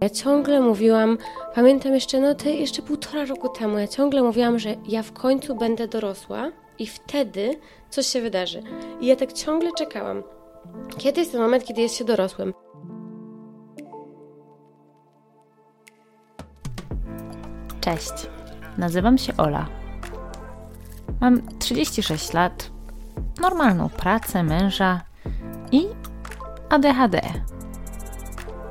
Ja ciągle mówiłam, pamiętam jeszcze, no te jeszcze półtora roku temu, ja ciągle mówiłam, że ja w końcu będę dorosła i wtedy coś się wydarzy. I ja tak ciągle czekałam. Kiedy jest ten moment, kiedy jest się dorosłym? Cześć, nazywam się Ola. Mam 36 lat, normalną pracę, męża i ADHD.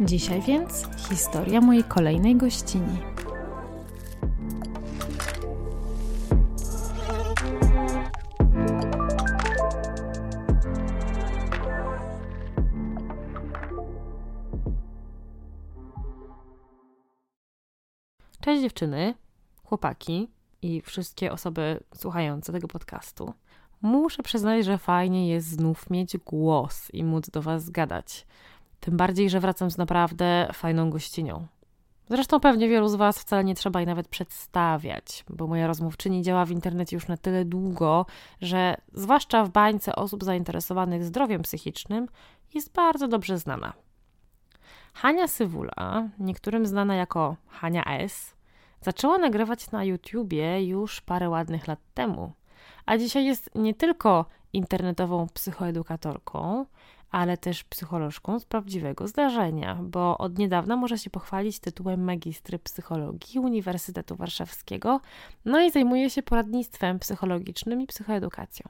Dzisiaj więc historia mojej kolejnej gościni. Cześć dziewczyny, chłopaki i wszystkie osoby słuchające tego podcastu. Muszę przyznać, że fajnie jest znów mieć głos i móc do Was zgadać. Tym bardziej, że wracam z naprawdę fajną gościnią. Zresztą pewnie wielu z Was wcale nie trzeba jej nawet przedstawiać, bo moja rozmówczyni działa w internecie już na tyle długo, że zwłaszcza w bańce osób zainteresowanych zdrowiem psychicznym jest bardzo dobrze znana. Hania Sywula, niektórym znana jako Hania S., zaczęła nagrywać na YouTubie już parę ładnych lat temu, a dzisiaj jest nie tylko internetową psychoedukatorką, ale też psycholożką z prawdziwego zdarzenia, bo od niedawna może się pochwalić tytułem magistry psychologii Uniwersytetu Warszawskiego, no i zajmuje się poradnictwem psychologicznym i psychoedukacją.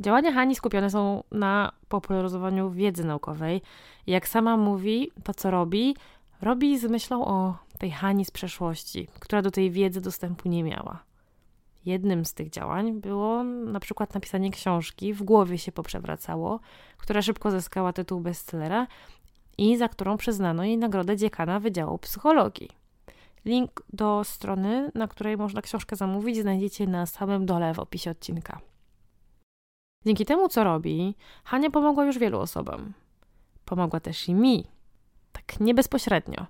Działania Hani skupione są na popularyzowaniu wiedzy naukowej. Jak sama mówi, to co robi, robi z myślą o tej Hani z przeszłości, która do tej wiedzy dostępu nie miała. Jednym z tych działań było na przykład napisanie książki, w głowie się poprzewracało, która szybko zyskała tytuł bestsellera i za którą przyznano jej nagrodę dziekana Wydziału Psychologii. Link do strony, na której można książkę zamówić, znajdziecie na samym dole w opisie odcinka. Dzięki temu, co robi, Hania pomogła już wielu osobom. Pomogła też i mi. Tak nie bezpośrednio,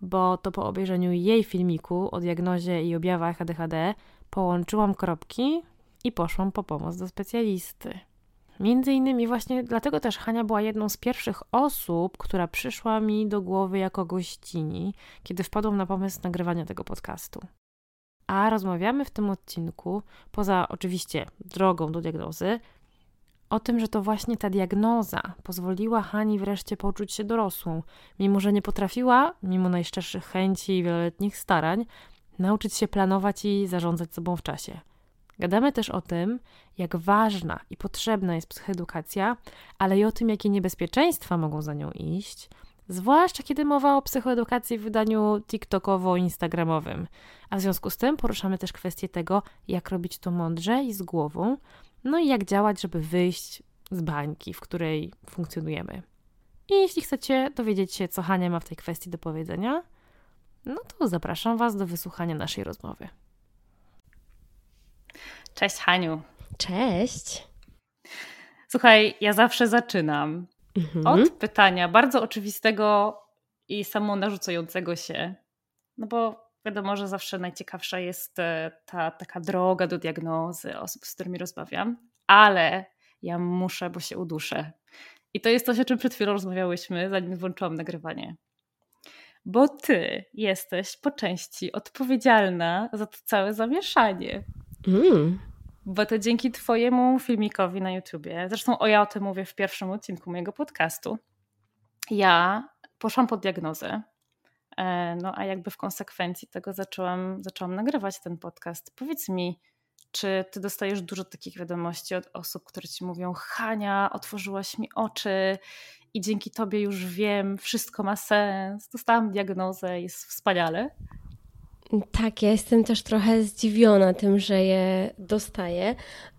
bo to po obejrzeniu jej filmiku o diagnozie i objawach ADHD Połączyłam kropki i poszłam po pomoc do specjalisty. Między innymi właśnie dlatego też Hania była jedną z pierwszych osób, która przyszła mi do głowy jako gościni, kiedy wpadłam na pomysł nagrywania tego podcastu. A rozmawiamy w tym odcinku, poza oczywiście drogą do diagnozy, o tym, że to właśnie ta diagnoza pozwoliła Hani wreszcie poczuć się dorosłą, mimo że nie potrafiła, mimo najszczerszych chęci i wieloletnich starań, nauczyć się planować i zarządzać sobą w czasie. Gadamy też o tym, jak ważna i potrzebna jest psychoedukacja, ale i o tym, jakie niebezpieczeństwa mogą za nią iść, zwłaszcza kiedy mowa o psychoedukacji w wydaniu TikTokowo-instagramowym. A w związku z tym poruszamy też kwestię tego, jak robić to mądrze i z głową, no i jak działać, żeby wyjść z bańki, w której funkcjonujemy. I jeśli chcecie dowiedzieć się, co Hania ma w tej kwestii do powiedzenia, no to zapraszam Was do wysłuchania naszej rozmowy. Cześć Haniu. Cześć. Słuchaj, ja zawsze zaczynam mhm. od pytania bardzo oczywistego i samo narzucającego się. No bo wiadomo, że zawsze najciekawsza jest e, ta taka droga do diagnozy osób, z którymi rozmawiam, ale ja muszę, bo się uduszę. I to jest coś, o czym przed chwilą rozmawiałyśmy, zanim włączyłam nagrywanie bo ty jesteś po części odpowiedzialna za to całe zamieszanie. Mm. Bo to dzięki twojemu filmikowi na YouTubie, zresztą o ja o tym mówię w pierwszym odcinku mojego podcastu, ja poszłam pod diagnozę no a jakby w konsekwencji tego zaczęłam, zaczęłam nagrywać ten podcast. Powiedz mi, czy ty dostajesz dużo takich wiadomości od osób, które ci mówią: Hania, otworzyłaś mi oczy i dzięki tobie już wiem, wszystko ma sens, dostałam diagnozę, jest wspaniale? Tak, ja jestem też trochę zdziwiona tym, że je dostaję,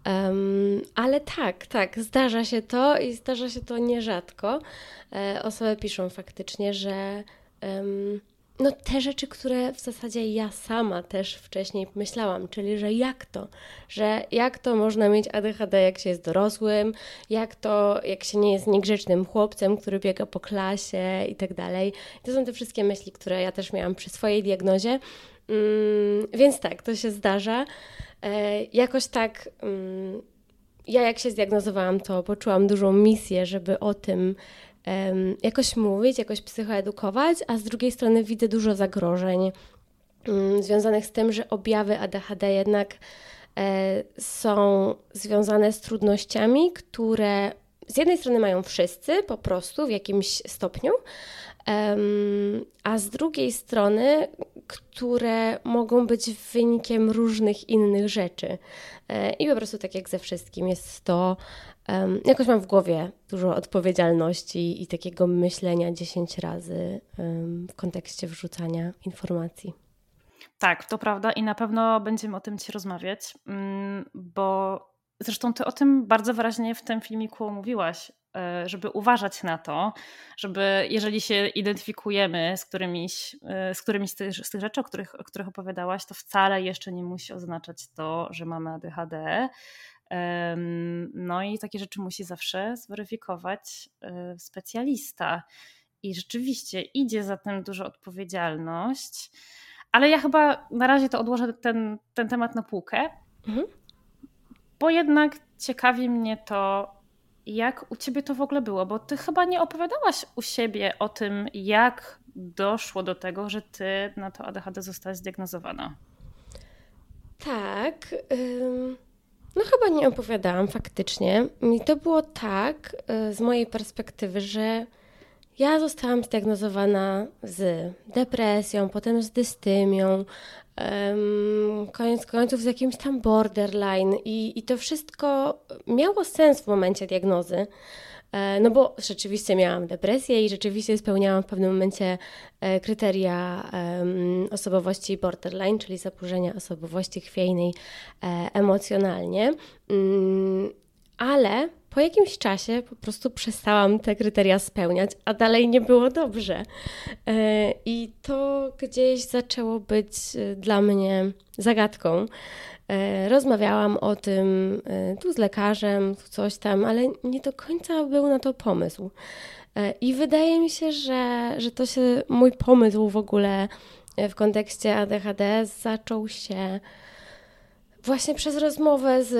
um, ale tak, tak, zdarza się to i zdarza się to nierzadko. E, osoby piszą faktycznie, że um, no te rzeczy, które w zasadzie ja sama też wcześniej myślałam, czyli że jak to, że jak to można mieć ADHD, jak się jest dorosłym, jak to, jak się nie jest niegrzecznym chłopcem, który biega po klasie i tak dalej. To są te wszystkie myśli, które ja też miałam przy swojej diagnozie. Mm, więc tak, to się zdarza. E, jakoś tak, mm, ja jak się zdiagnozowałam, to poczułam dużą misję, żeby o tym jakoś mówić, jakoś psychoedukować, a z drugiej strony widzę dużo zagrożeń mm, związanych z tym, że objawy ADHD jednak e, są związane z trudnościami, które z jednej strony mają wszyscy po prostu w jakimś stopniu, a z drugiej strony, które mogą być wynikiem różnych innych rzeczy. E, I po prostu tak jak ze wszystkim jest to, jakoś mam w głowie dużo odpowiedzialności i takiego myślenia 10 razy w kontekście wrzucania informacji. Tak, to prawda i na pewno będziemy o tym ci rozmawiać, mm, bo zresztą ty o tym bardzo wyraźnie w tym filmiku mówiłaś, E, żeby uważać na to, żeby jeżeli się identyfikujemy z którymiś, e, z którymiś z tych, z tych rzeczy, o których, o których opowiadałaś, to wcale jeszcze nie musi oznaczać to, że mamy ADHD. No i takie rzeczy musi zawsze zweryfikować e, specjalista. I rzeczywiście idzie za tym dużo odpowiedzialność, ale ja chyba na razie to odłożę ten, ten temat na półkę, mhm. bo jednak ciekawi mnie to, jak u ciebie to w ogóle było? Bo ty chyba nie opowiadałaś u siebie o tym, jak doszło do tego, że ty na to ADHD zostałaś zdiagnozowana. Tak. No chyba nie opowiadałam faktycznie. I to było tak y, z mojej perspektywy, że ja zostałam zdiagnozowana z depresją, potem z dystymią, koniec końców z jakimś tam borderline i, i to wszystko miało sens w momencie diagnozy. E, no bo rzeczywiście miałam depresję i rzeczywiście spełniałam w pewnym momencie e, kryteria osobowości borderline, czyli zaburzenia osobowości chwiejnej e, emocjonalnie. Mm, ale po jakimś czasie po prostu przestałam te kryteria spełniać, a dalej nie było dobrze. I to gdzieś zaczęło być dla mnie zagadką. E, rozmawiałam o tym tu z lekarzem, tu coś tam, ale nie do końca był na to pomysł. I wydaje mi się, że, że to się mój pomysł w ogóle w kontekście ADHD zaczął się właśnie przez rozmowę z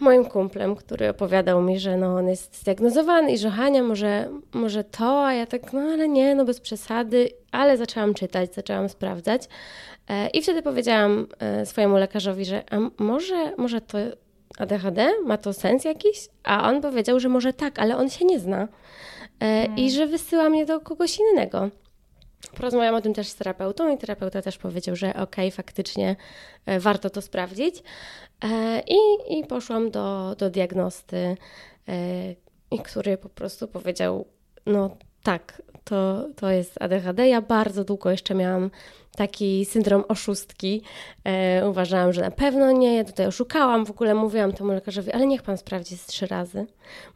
moim kumplem, który opowiadał mi, że no on jest zdiagnozowany i że Hania może, może to, a ja tak, no ale nie, no bez przesady, ale zaczęłam czytać, zaczęłam sprawdzać e, i wtedy powiedziałam e, swojemu lekarzowi, że a może, może to ADHD, ma to sens jakiś? A on powiedział, że może tak, ale on się nie zna e, i mm. że wysyła mnie do kogoś innego. Porozmawiałam o tym też z terapeutą i terapeuta też powiedział, że okej, okay, faktycznie e, warto to sprawdzić. E, I, i poszłam do, do diagnosty, e, który po prostu powiedział, no tak, to, to jest ADHD. Ja bardzo długo jeszcze miałam taki syndrom oszustki. E, uważałam, że na pewno nie, ja tutaj oszukałam, w ogóle mówiłam temu lekarzowi, ale niech pan sprawdzi z trzy razy.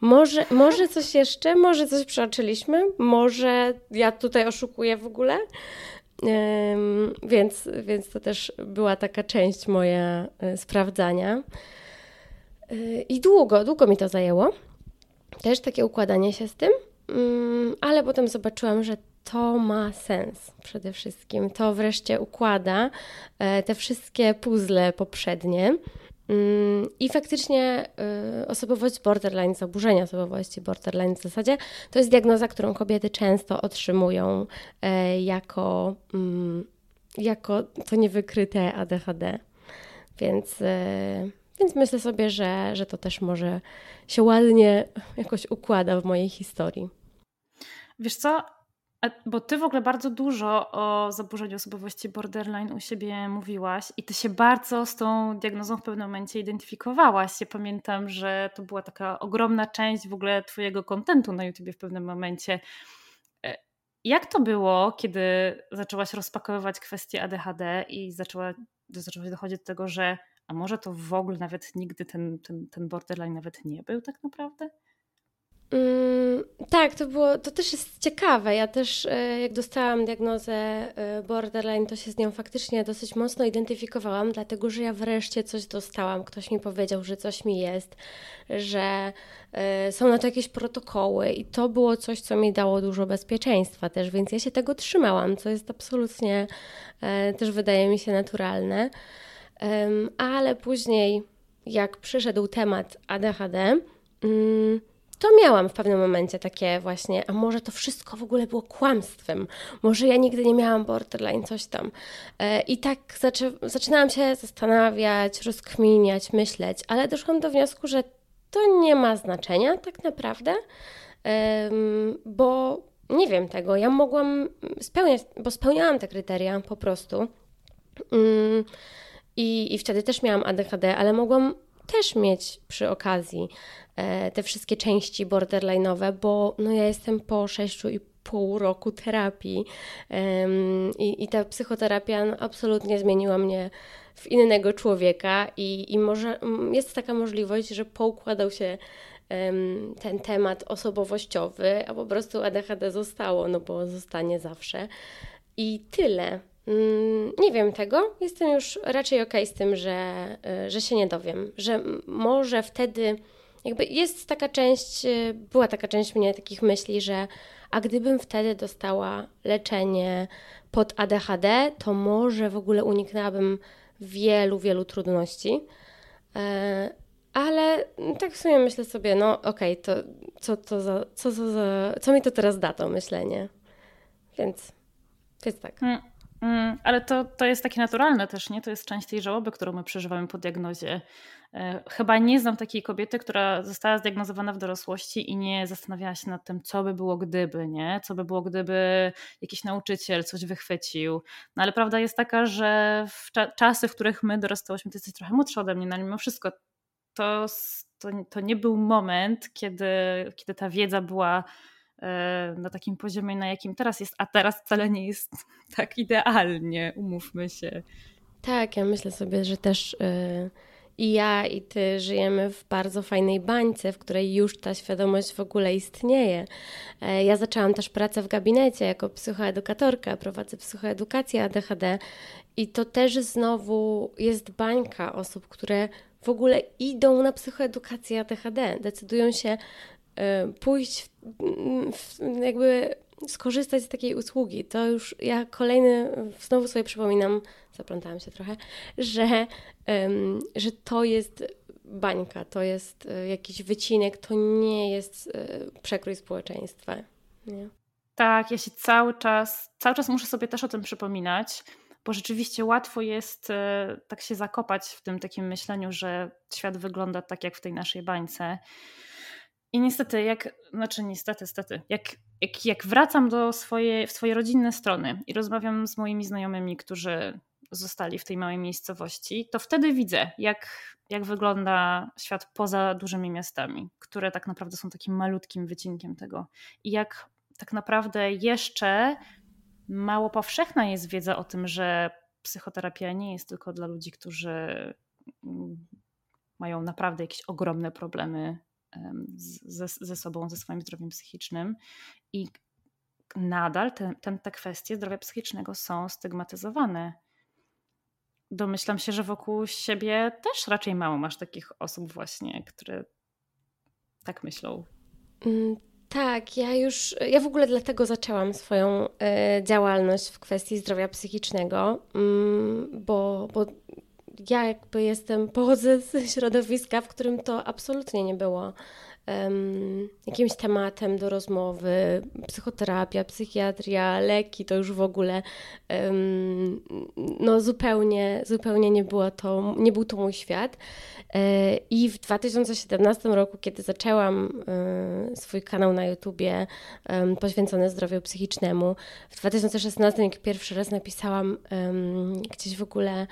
Może, może coś jeszcze, może coś przeoczyliśmy, może ja tutaj oszukuję w ogóle. E, więc, więc to też była taka część moja e, sprawdzania. E, I długo, długo mi to zajęło. Też takie układanie się z tym. Mm, ale potem zobaczyłam, że to ma sens przede wszystkim. To wreszcie układa e, te wszystkie puzzle poprzednie. Mm, I faktycznie e, osobowość borderline, zaburzenia osobowości borderline w zasadzie, to jest diagnoza, którą kobiety często otrzymują e, jako, mm, jako to niewykryte ADHD. Więc, więc myślę sobie, że, że to też może się ładnie jakoś układa w mojej historii. Wiesz co? bo ty w ogóle bardzo dużo o zaburzeniu osobowości borderline u siebie mówiłaś i ty się bardzo z tą diagnozą w pewnym momencie identyfikowałaś. Ja pamiętam, że to była taka ogromna część w ogóle twojego kontentu na YouTubie w pewnym momencie. E, jak to było, kiedy zaczęłaś rozpakowywać kwestie ADHD i zaczęła, zaczęłaś dochodzić do tego, że a może to w ogóle nawet nigdy ten, ten, ten borderline nawet nie był tak naprawdę? Mm, tak, to było, to też jest ciekawe. Ja też, e, jak dostałam diagnozę e, borderline, to się z nią faktycznie dosyć mocno identyfikowałam, dlatego że ja wreszcie coś dostałam. Ktoś mi powiedział, że coś mi jest, że e, są na to jakieś protokoły, i to było coś, co mi dało dużo bezpieczeństwa też, więc ja się tego trzymałam, co jest absolutnie też wydaje mi się naturalne. Ale później, jak przyszedł temat ADHD, mm, to miałam w pewnym momencie takie właśnie, a może to wszystko w ogóle było kłamstwem, może ja nigdy nie miałam borderline, coś tam. E, I tak zaczynałam się zastanawiać, rozkminiać, myśleć, ale doszłam do wniosku, że to nie ma znaczenia tak naprawdę, bo nie wiem tego. Ja mogłam spełniać, bo spełniałam te kryteria po prostu. Mm, I, I wtedy też miałam ADHD, ale mogłam też mieć przy okazji E, te wszystkie części borderline'owe, bo no ja jestem po sześciu i pół roku terapii i, i ta psychoterapia no, absolutnie zmieniła mnie w innego człowieka i, i może jest taka możliwość, że poukładał się ten temat osobowościowy, a po prostu ADHD zostało, no bo zostanie zawsze. I tyle. Mm, nie wiem tego. Jestem już raczej okej okay z tym, że, e, że się nie dowiem, że może wtedy jakby jest taka część, y, była taka część mnie takich myśli, że a gdybym wtedy dostała leczenie pod ADHD, to może w ogóle uniknęłabym wielu, wielu trudności. E, ale tak w sumie myślę sobie, no okej, okay, to co, to za, co, co, za, co mi to teraz da to myślenie? Więc, więc tak. Mm, ale to, to jest takie naturalne też, nie? To jest część tej żałoby, którą my przeżywamy po diagnozie. E, chyba nie znam takiej kobiety, która została zdiagnozowana w dorosłości i nie zastanawiała się nad tym, co by było gdyby, nie? Co by było gdyby jakiś nauczyciel coś wychwycił. No ale prawda jest taka, że w cza czasy, w których my dorastałyśmy, ty jesteś trochę młodsza ode mnie, no ale mimo wszystko to, to, to nie był moment, kiedy, kiedy ta wiedza była na takim poziomie, na jakim teraz jest, a teraz wcale nie jest tak idealnie, umówmy się. Tak, ja myślę sobie, że też... Yy i ja, i ty żyjemy w bardzo fajnej bańce, w której już ta świadomość w ogóle istnieje. E, ja zaczęłam też pracę w gabinecie jako psychoedukatorka, prowadzę psychoedukację ADHD i to też znowu jest bańka osób, które w ogóle idą na psychoedukację ADHD, decydują się e, pójść, w, w, jakby skorzystać z takiej usługi. To już ja kolejny, znowu sobie przypominam, zaplątałam się trochę, że, że to jest bańka, to jest e, jakiś wycinek, to nie jest e, przekrój społeczeństwa. Nie? Tak, ja się cały czas, cały czas muszę sobie też o tym przypominać, bo rzeczywiście łatwo jest tak się zakopać w tym takim myśleniu, że świat wygląda tak jak w tej naszej bańce. I niestety, jak, znaczy niestety, niestety, jak, jak, jak wracam do swojej, w swoje rodzinne strony i rozmawiam z moimi znajomymi, którzy zostali w tej małej miejscowości, to wtedy widzę, jak, jak wygląda świat poza dużymi miastami, które tak naprawdę są takim malutkim wycinkiem tego. I jak tak naprawdę jeszcze mało powszechna jest wiedza o tym, że psychoterapia nie jest tylko dla ludzi, którzy mają naprawdę jakieś ogromne problemy ze, ze sobą, ze swoim zdrowiem psychicznym i nadal te, te, te kwestie zdrowia psychicznego są stygmatyzowane. Domyślam się, że wokół siebie też raczej mało masz takich osób właśnie, które tak myślą. Mm, tak, ja już, ja w ogóle dlatego zaczęłam swoją y, działalność w kwestii zdrowia psychicznego, y, bo, bo ja jakby jestem, pochodzę z środowiska, w którym to absolutnie nie było um, jakimś tematem do rozmowy, psychoterapia, psychiatria, leki, to już w ogóle um, no zupełnie, zupełnie nie, było to, nie był to mój świat. E, I w 2017 roku, kiedy zaczęłam e, swój kanał na YouTubie poświęcony zdrowiu psychicznemu, w 2016, jak pierwszy raz napisałam gdzieś w ogóle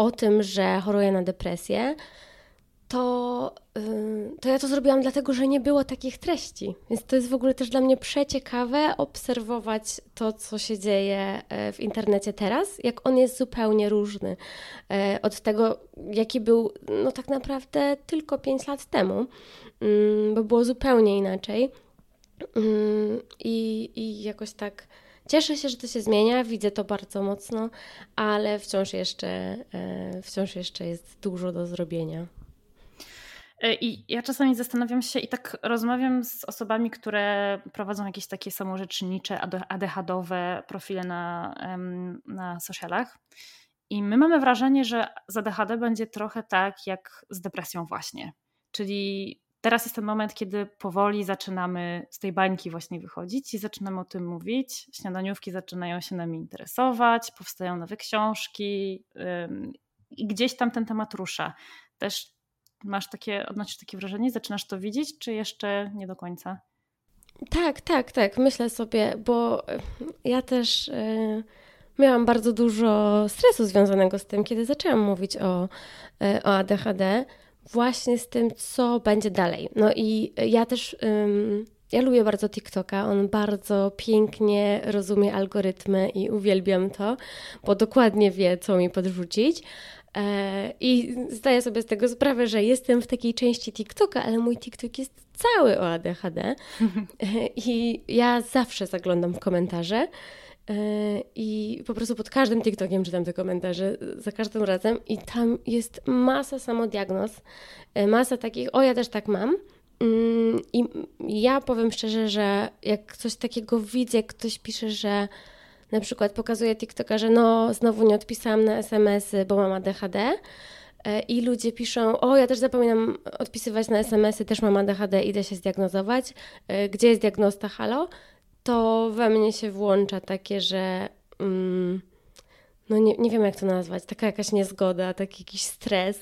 o tym, że choruję na depresję, to, y, to ja to zrobiłam dlatego, że nie było takich treści. Więc to jest w ogóle też dla mnie przeciekawe obserwować to, co się dzieje e, w internecie teraz, jak on jest zupełnie różny e, od tego, jaki był no tak naprawdę tylko 5 lat temu, mm, bo było zupełnie inaczej. Mm, I, i jakoś tak Cieszę się, że to się zmienia, widzę to bardzo mocno, ale wciąż jeszcze, e, wciąż jeszcze jest dużo do zrobienia. E, I ja czasami zastanawiam się i tak rozmawiam z osobami, które prowadzą jakieś takie samorzecznicze, ADHD-owe profile na, na socialach. I my mamy wrażenie, że z ADHD będzie trochę tak jak z depresją właśnie. Czyli teraz jest ten moment, kiedy powoli zaczynamy z tej bańki właśnie wychodzić i zaczynamy o tym mówić. Śniadaniówki zaczynają się nami interesować, powstają nowe książki i gdzieś tam ten temat rusza. Też masz takie, odnosisz takie wrażenie, zaczynasz to widzieć, czy jeszcze nie do końca? Tak, tak, tak. Myślę sobie, bo ja też y, miałam bardzo dużo stresu związanego z tym, kiedy zaczęłam mówić o, y, o ADHD właśnie z tym, co będzie dalej. No i ja też. Ja lubię bardzo TikToka, on bardzo pięknie rozumie algorytmy i uwielbiam to, bo dokładnie wie, co mi podrzucić. E, I zdaję sobie z tego sprawę, że jestem w takiej części TikToka, ale mój TikTok jest cały o ADHD. E, I ja zawsze zaglądam w komentarze I po prostu pod każdym TikTokiem czytam te komentarze, za każdym razem, i tam jest masa samodiagnoz, e, masa takich, o ja też tak mam. Mm, I ja powiem szczerze, że jak coś takiego widzę, ktoś pisze, że na przykład pokazuje TikToka, że no znowu nie odpisałam na SMS-y, bo mam ADHD. E, I ludzie piszą, o ja też zapominam odpisywać na SMS-y, też mam ADHD, idę się zdiagnozować. Gdzie jest diagnosta, halo? To we mnie się włącza takie, że mm, no nie, nie wiem jak to nazwać, taka jakaś niezgoda, taki jakiś stres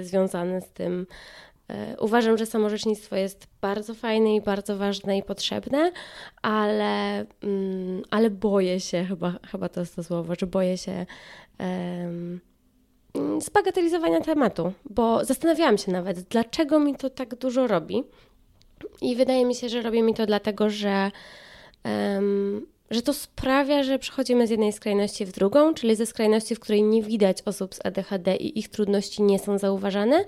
y, związany z tym. Y, uważam, że samorzecznictwo jest bardzo fajne i bardzo ważne i potrzebne, ale, mm, ale boję się, chyba, chyba to jest to słowo, że boję się zbagatelizowania tematu, bo zastanawiałam się nawet, dlaczego mi to tak dużo robi. I wydaje mi się, że robi mi to dlatego, że że to sprawia, że przechodzimy z jednej skrajności w drugą, czyli ze skrajności, w której nie widać osób z ADHD i ich trudności nie są zauważane,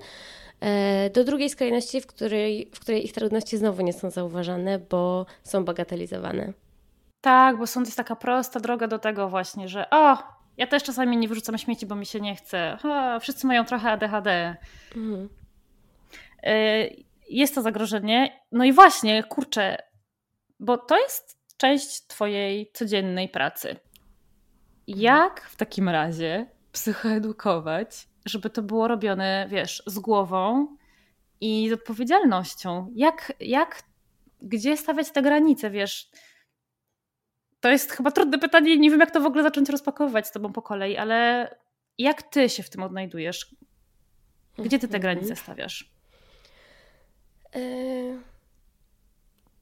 e, do drugiej skrajności, w której, w której ich trudności znowu nie są zauważane, bo są bagatelizowane. Tak, bo sąd jest taka prosta droga do tego właśnie, że o, ja też czasami nie wyrzucam śmieci, bo mi się nie chce. Wszyscy mają trochę ADHD. Mhm. E, jest to zagrożenie. No i właśnie, kurczę, bo to jest część Twojej codziennej pracy. Jak w takim razie psychoedukować, żeby to było robione, wiesz, z głową i z odpowiedzialnością? Jak, jak gdzie stawiać te granice, wiesz? To jest chyba trudne pytanie, nie wiem jak to w ogóle zacząć rozpakowywać z Tobą po kolei, ale jak Ty się w tym odnajdujesz? Gdzie Ty te granice mhm. stawiasz? Y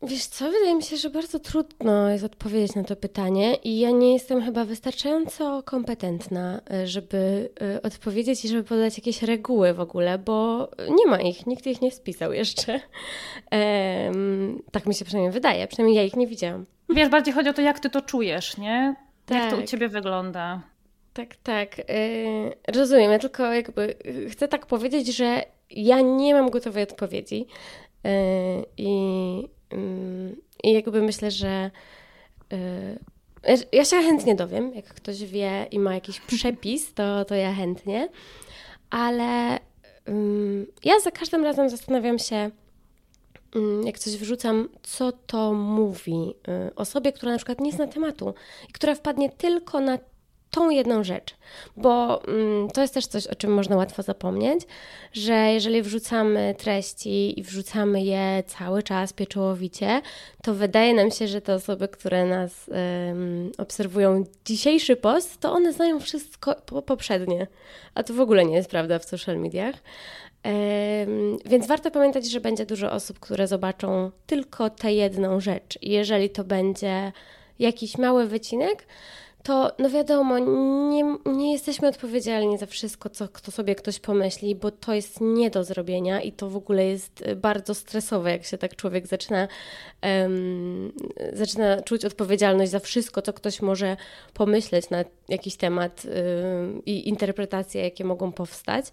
Wiesz co, wydaje mi się, że bardzo trudno jest odpowiedzieć na to pytanie i ja nie jestem chyba wystarczająco kompetentna, e, żeby e, odpowiedzieć i żeby podać jakieś reguły w ogóle, bo nie ma ich, nikt ich nie spisał jeszcze. Um, tak mi się przynajmniej wydaje, przynajmniej ja ich nie widziałam. Wiesz, bardziej chodzi o to, jak ty to czujesz, nie? Tak. Jak to u tak. ciebie wygląda. Tak, tak. Yy, rozumiem, ja tylko jakby chcę tak powiedzieć, że ja nie mam gotowej odpowiedzi. Yy, I i jakby myślę, że y, ja się chętnie dowiem, jak ktoś wie i ma jakiś przepis, to, to ja chętnie, ale ja za każdym razem zastanawiam się, jak coś wrzucam, co to mówi y, osobie, która na przykład nie zna tematu i która wpadnie tylko na tą jedną rzecz, bo mm, to jest też coś, o czym można łatwo zapomnieć, że jeżeli wrzucamy treści i wrzucamy je cały czas pieczołowicie, to wydaje nam się, że te osoby, które nas obserwują dzisiejszy post, to one znają wszystko poprzednie, a to w ogóle nie jest prawda w social mediach. Więc warto pamiętać, że będzie dużo osób, które zobaczą tylko tę jedną rzecz. Jeżeli to będzie jakiś mały wycinek, to no wiadomo, nie, nie jesteśmy odpowiedzialni za wszystko, co kto sobie ktoś pomyśli, bo to jest nie do zrobienia i to w ogóle jest bardzo stresowe, jak się tak człowiek zaczyna, um, zaczyna czuć odpowiedzialność za wszystko, co ktoś może pomyśleć na jakiś temat um, i interpretacje, jakie mogą powstać.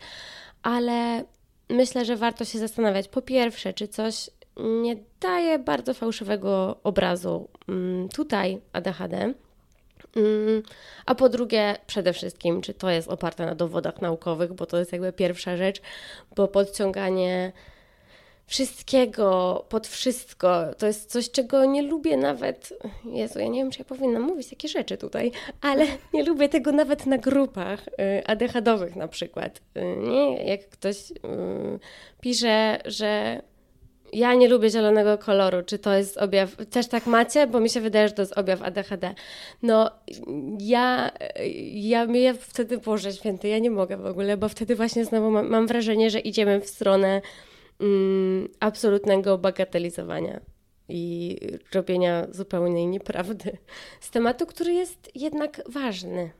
Ale myślę, że warto się zastanawiać, po pierwsze, czy coś nie daje bardzo fałszywego obrazu mm, tutaj ADHD, a po drugie, przede wszystkim, czy to jest oparte na dowodach naukowych, bo to jest jakby pierwsza rzecz, bo podciąganie wszystkiego pod wszystko. To jest coś, czego nie lubię nawet. Jezu, ja nie wiem, czy ja powinnam mówić takie rzeczy tutaj, ale nie lubię tego nawet na grupach y, ADHD-owych na przykład. Y, nie? Jak ktoś y, pisze, że ja nie lubię zielonego koloru. Czy to jest objaw? Też tak macie? Bo mi się wydaje, że to jest objaw ADHD. No, ja, ja, ja wtedy, Boże Święty, ja nie mogę w ogóle, bo wtedy właśnie znowu mam, mam wrażenie, że idziemy w stronę mm, absolutnego bagatelizowania i robienia zupełnej nieprawdy z tematu, który jest jednak ważny.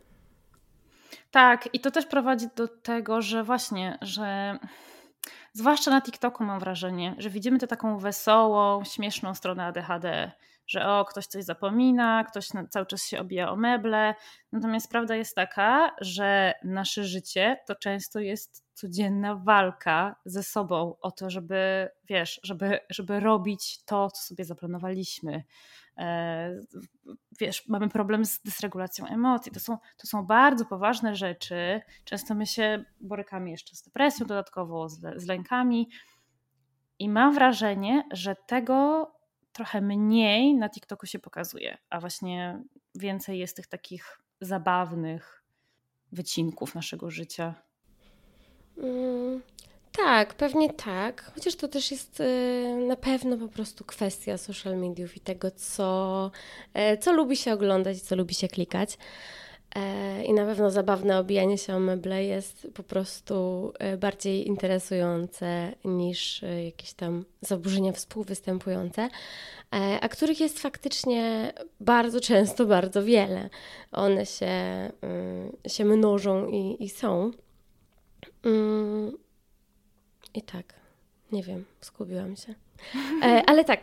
Tak, i to też prowadzi do tego, że właśnie, że zwłaszcza na TikToku mam wrażenie, że widzimy tę taką wesołą, śmieszną stronę ADHD, że o, ktoś coś zapomina, ktoś cały czas się obija o meble. Natomiast prawda jest taka, że nasze życie to często jest codzienna walka ze sobą o to, żeby, wiesz, żeby, żeby robić to, co sobie zaplanowaliśmy. E, wiesz, mamy problem z dysregulacją emocji. To są, to są bardzo poważne rzeczy. Często my się borykamy jeszcze z depresją dodatkowo, z, z lękami. I mam wrażenie, że tego trochę mniej na TikToku się pokazuje, a właśnie więcej jest tych takich zabawnych wycinków naszego życia. Mm, tak, pewnie tak. Chociaż to też jest y, na pewno po prostu kwestia social mediów i tego, co, y, co lubi się oglądać i co lubi się klikać. E, I na pewno zabawne obijanie się o meble jest po prostu e, bardziej interesujące niż e, jakieś tam zaburzenia współwystępujące, a których jest faktycznie bardzo często bardzo wiele. One się, się mnożą i, i są. I tak, nie wiem, skupiłam się. Ale tak,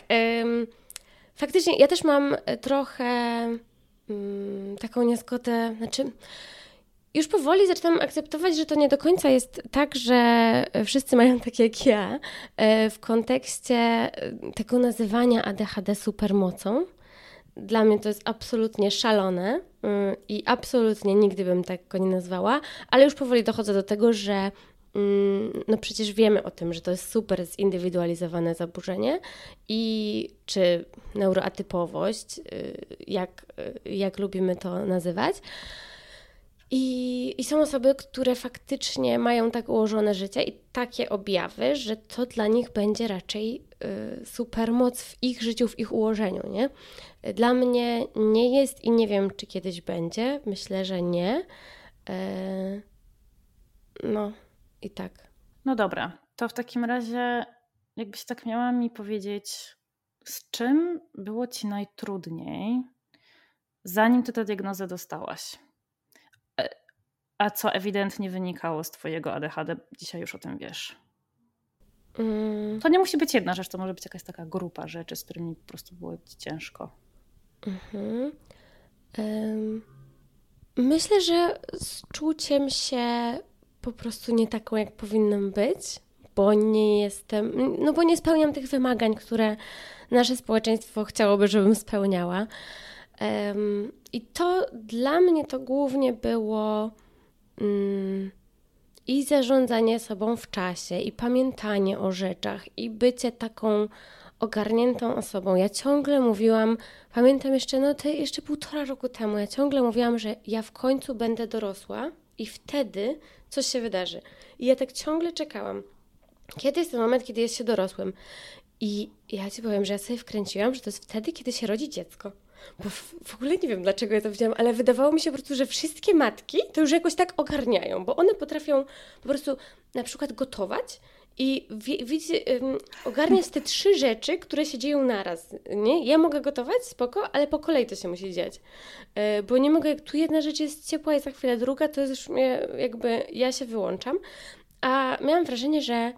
faktycznie ja też mam trochę Mm, taką niezgodę, znaczy już powoli zaczynam akceptować, że to nie do końca jest tak, że wszyscy mają tak jak ja e, w kontekście e, tego nazywania ADHD supermocą. Dla mnie to jest absolutnie szalone mm, i absolutnie nigdy bym tak go nie nazwała, ale już powoli dochodzę do tego, że no przecież wiemy o tym, że to jest super zindywidualizowane zaburzenie i czy neuroatypowość, y, jak, y, jak lubimy to nazywać. I, I są osoby, które faktycznie mają tak ułożone życie i takie objawy, że to dla nich będzie raczej y, super moc w ich życiu, w ich ułożeniu. Nie? Dla mnie nie jest i nie wiem, czy kiedyś będzie. Myślę, że nie. E, no, i tak. No dobra, to w takim razie, jakbyś tak miała mi powiedzieć, z czym było ci najtrudniej, zanim ty tę diagnozę dostałaś? E, a co ewidentnie wynikało z twojego ADHD, dzisiaj już o tym wiesz. Mm. To nie musi być jedna rzecz, to może być jakaś taka grupa rzeczy, z którymi po prostu było ci ciężko. Mhm. Um, myślę, że z czuciem się po prostu nie taką, jak powinnam być, bo nie jestem, no bo nie spełniam tych wymagań, które nasze społeczeństwo chciałoby, żebym spełniała. Um, I to dla mnie to głównie było um, i zarządzanie sobą w czasie, i pamiętanie o rzeczach, i bycie taką ogarniętą osobą. Ja ciągle mówiłam, pamiętam jeszcze, no to jeszcze półtora roku temu, ja ciągle mówiłam, że ja w końcu będę dorosła i wtedy coś się wydarzy. I ja tak ciągle czekałam. Kiedy jest ten moment, kiedy jest się dorosłym? I ja ci powiem, że ja sobie wkręciłam, że to jest wtedy, kiedy się rodzi dziecko. Bo w, w, ogóle nie wiem, dlaczego ja to widziałam, ale wydawało mi się po prostu, że wszystkie matki to już jakoś tak ogarniają, bo one potrafią po prostu na przykład gotować i widzicie, ogarniać te trzy rzeczy, które się dzieją naraz. Nie? Ja mogę gotować, spoko, ale po kolei to się musi dziać. Yy, bo nie mogę, jak tu jedna rzecz jest ciepła i za chwilę druga, to jest już mnie, jakby ja się wyłączam. A miałam wrażenie, że